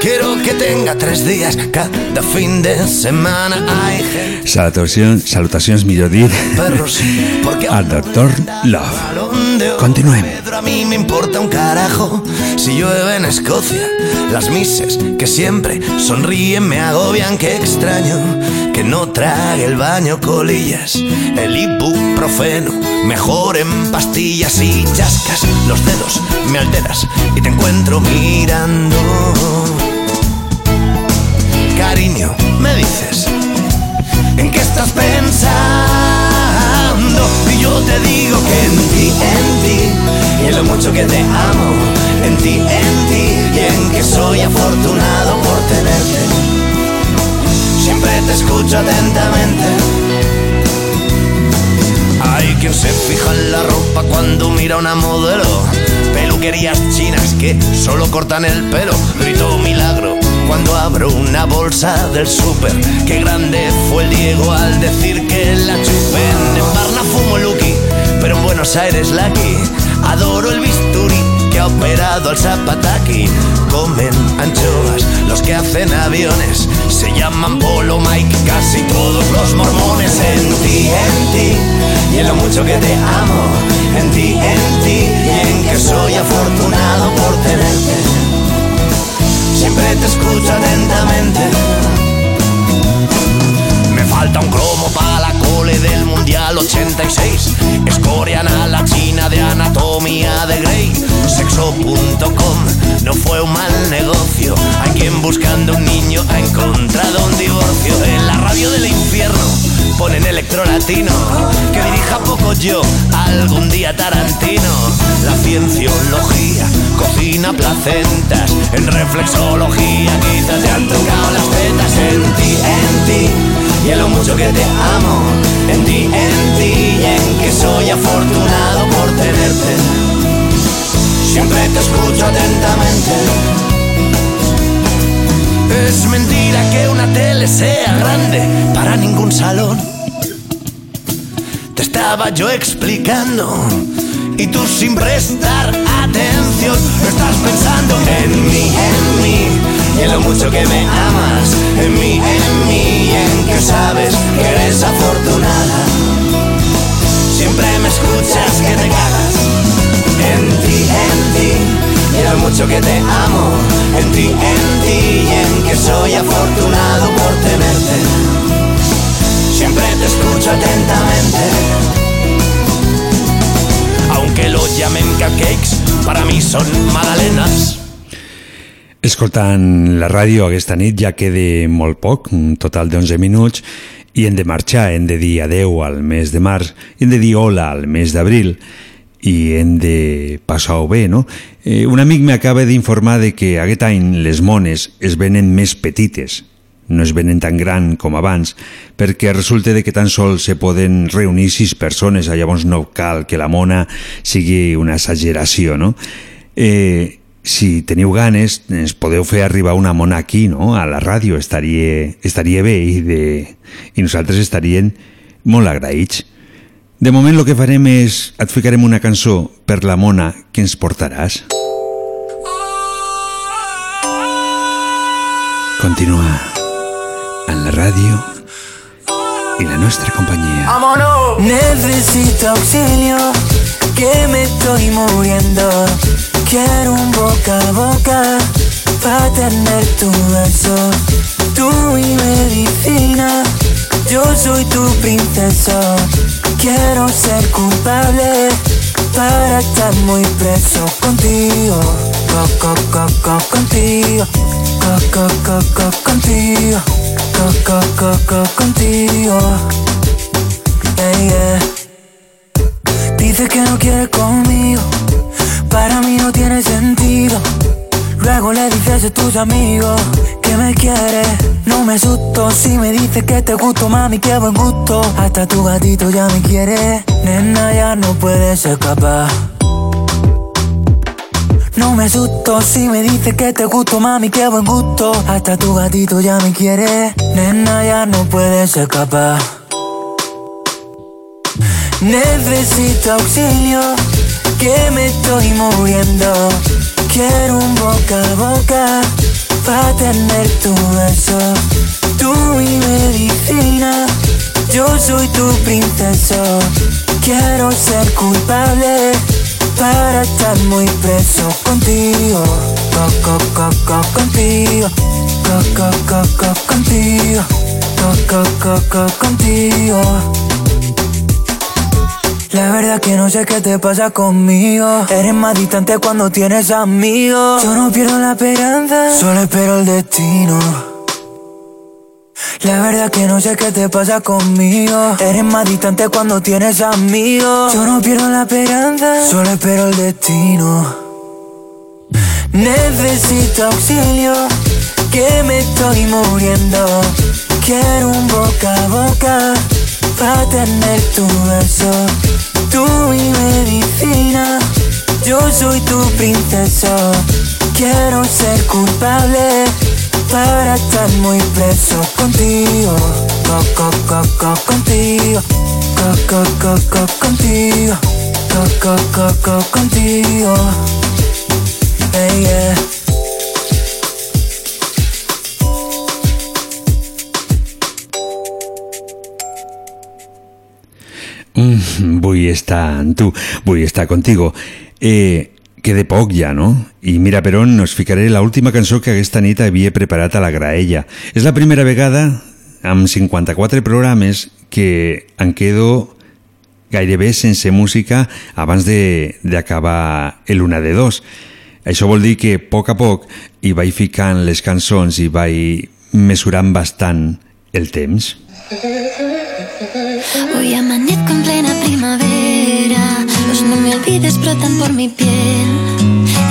Quiero que tenga tres días cada fin de semana. Hay gente Salutacions, salutacions millor dit, al Dr. Love. Continuem. Pedro a mí me importa un carajo si llueve en Escocia. Las mises que siempre sonríen me agobian, qué extraño que no trague el baño colillas. El ibuprofeno mejor en pastillas y chascas los dedos, me alteras y te encuentro mirando. Me dices, ¿en qué estás pensando? Y yo te digo que en ti, en ti, y en lo mucho que te amo, en ti, en ti, y en que soy afortunado por tenerte. Siempre te escucho atentamente. Hay quien se fija en la ropa cuando mira una modelo. Peluquerías chinas que solo cortan el pelo. Grito milagro cuando abro una bolsa del súper. Qué grande fue el Diego al decir que la chupen. En Barna fumo Lucky, pero en Buenos Aires Lucky. Adoro el bisturí que ha operado al Zapataki. Comen anchoas los que hacen aviones. Se llaman Polo Mike, casi todos los mormones. En ti, en ti, y en lo mucho que te amo. En ti, en ti, y en que soy afortunado por tenerte. Siempre te escucho atentamente. Falta un cromo para la cole del Mundial 86. Escoriana la china de anatomía de Grey. Sexo.com no fue un mal negocio. Hay quien buscando un niño ha encontrado un divorcio. En la radio del infierno ponen electro latino. Que dirija poco yo, algún día Tarantino. La cienciología cocina placentas. En reflexología quizás te han tocado las tetas. En ti, en ti, y lo mucho que te amo. En ti, en ti, y en que soy afortunado por tenerte. Siempre te escucho atentamente. Es mentira que una tele sea grande para ningún salón. Te estaba yo explicando y tú sin prestar atención estás pensando en mí, en mí y en lo mucho que me amas, en mí, en mí en que sabes que eres afortunada. Siempre me escuchas que te cagas en ti, en ti y en lo mucho que te amo, en ti, en ti y en que soy afortunado por tenerte. Siempre te escucho atentamente. Aunque lo llamen cupcakes, para mí son magdalenas. Escoltant la ràdio aquesta nit ja queda molt poc, un total de 11 minuts, i hem de marxar, hem de dir adeu al mes de març, hem de dir hola al mes d'abril i hem de passar-ho bé, no? Eh, un amic m'acaba d'informar de que aquest any les mones es venen més petites, no es venen tan gran com abans, perquè resulta de que tan sols se poden reunir sis persones, llavors no cal que la mona sigui una exageració, no? Eh, si teniu ganes, ens podeu fer arribar una mona aquí, no? a la ràdio, estaria, estaria bé i, de, i nosaltres estaríem molt agraïts. De moment el que farem és et ficarem una cançó per la mona que ens portaràs. Continua en la ràdio i la nostra companyia. ¡Vámonos! Necesito auxilio, que me estoy muriendo. Quiero un boca a boca para tener tu beso. Tú mi medicina, yo soy tu princesa. Quiero ser culpable para estar muy preso contigo. Co, co, co, co, contigo. Co, co, co, co, contigo. Co, co, co, co, contigo. Yeah, yeah. Dices que no quieres conmigo, para mí no tiene sentido. Luego le dices a tus amigos que me quieres. No me asusto si me dices que te gusto, mami, qué buen gusto. Hasta tu gatito ya me quiere. Nena, ya no puedes escapar. No me asusto si me dices que te gusto, mami, qué buen gusto. Hasta tu gatito ya me quiere. Nena, ya no puedes escapar. Necesito auxilio, que me estoy muriendo. Quiero un boca a boca para tener tu beso. Tú mi medicina, yo soy tu princesa. Quiero ser culpable para estar muy preso contigo. Co, co, co, co, contigo. Co, co, co, co, contigo. Co, co, co, co, contigo. La verdad que no sé qué te pasa conmigo. Eres más distante cuando tienes amigos. Yo no pierdo la esperanza, solo espero el destino. La verdad que no sé qué te pasa conmigo. Eres más distante cuando tienes amigos. Yo no pierdo la esperanza, solo espero el destino. Necesito auxilio, que me estoy muriendo. Quiero un boca a boca para tener tu beso. Tú mi medicina, yo soy tu princesa. Quiero ser culpable para estar muy preso contigo. Co, co, co, co, contigo. Co, co, co, co, contigo. Co, co, co, co, contigo. Hey, yeah. Mm, vull estar amb tu, vull estar contigo. Eh, queda poc ja, no? I mira per on us ficaré la última cançó que aquesta nit havia preparat a la graella. És la primera vegada, amb 54 programes, que em quedo gairebé sense música abans d'acabar l'una de dos. Això vol dir que a poc a poc hi vaig ficant les cançons i vaig mesurant bastant el temps. En plena primavera, olvides brotan por mi piel.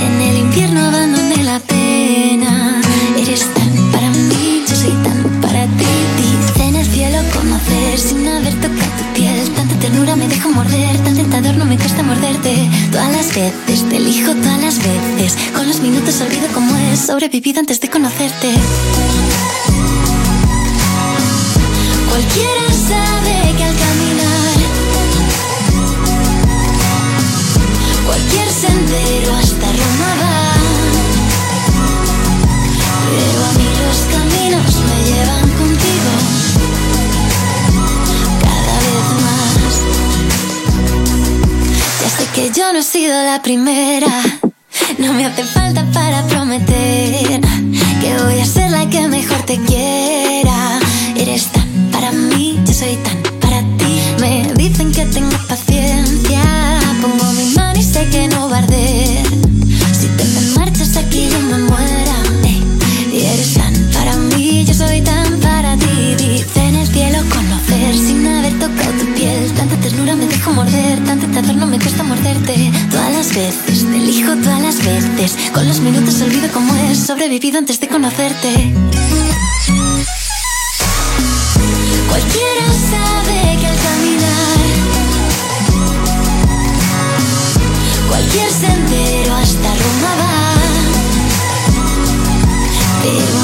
En el invierno abandoné la pena. Eres tan para mí, yo soy tan para ti. Dice en el cielo conocer sin haber tocado tu piel. Tanta ternura me dejo morder, tan tentador no me cuesta morderte. Todas las veces te elijo todas las veces. Con los minutos olvido cómo es sobrevivido antes de conocerte. Cualquiera sabe sendero hasta Roma va. Pero a mí los caminos me llevan contigo cada vez más. Ya sé que yo no he sido la primera. No me hace falta para prometer que voy a ser la que mejor te quiera. Eres tan para mí, yo soy tan para ti. Me dicen que tengo todas las veces, te elijo todas las veces. Con los minutos olvido cómo he sobrevivido antes de conocerte. Cualquiera sabe que al caminar, cualquier sendero hasta Roma va. Pero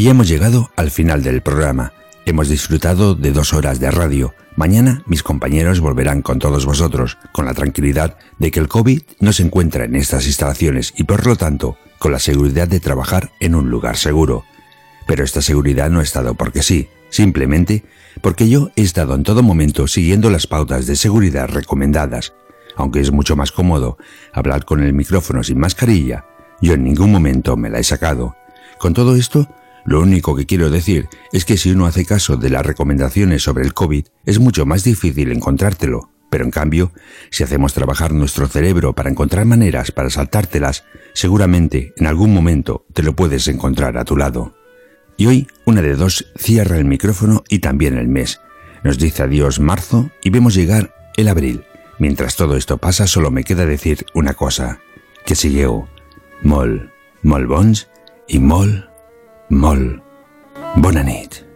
Y hemos llegado al final del programa. Hemos disfrutado de dos horas de radio. Mañana mis compañeros volverán con todos vosotros, con la tranquilidad de que el COVID no se encuentra en estas instalaciones y por lo tanto con la seguridad de trabajar en un lugar seguro. Pero esta seguridad no ha estado porque sí, simplemente porque yo he estado en todo momento siguiendo las pautas de seguridad recomendadas. Aunque es mucho más cómodo hablar con el micrófono sin mascarilla, yo en ningún momento me la he sacado. Con todo esto, lo único que quiero decir es que si uno hace caso de las recomendaciones sobre el COVID, es mucho más difícil encontrártelo. Pero en cambio, si hacemos trabajar nuestro cerebro para encontrar maneras para saltártelas, seguramente en algún momento te lo puedes encontrar a tu lado. Y hoy, una de dos cierra el micrófono y también el mes. Nos dice adiós marzo y vemos llegar el abril. Mientras todo esto pasa, solo me queda decir una cosa. Que sigueu molt, molt bons i molt, molt bona nit.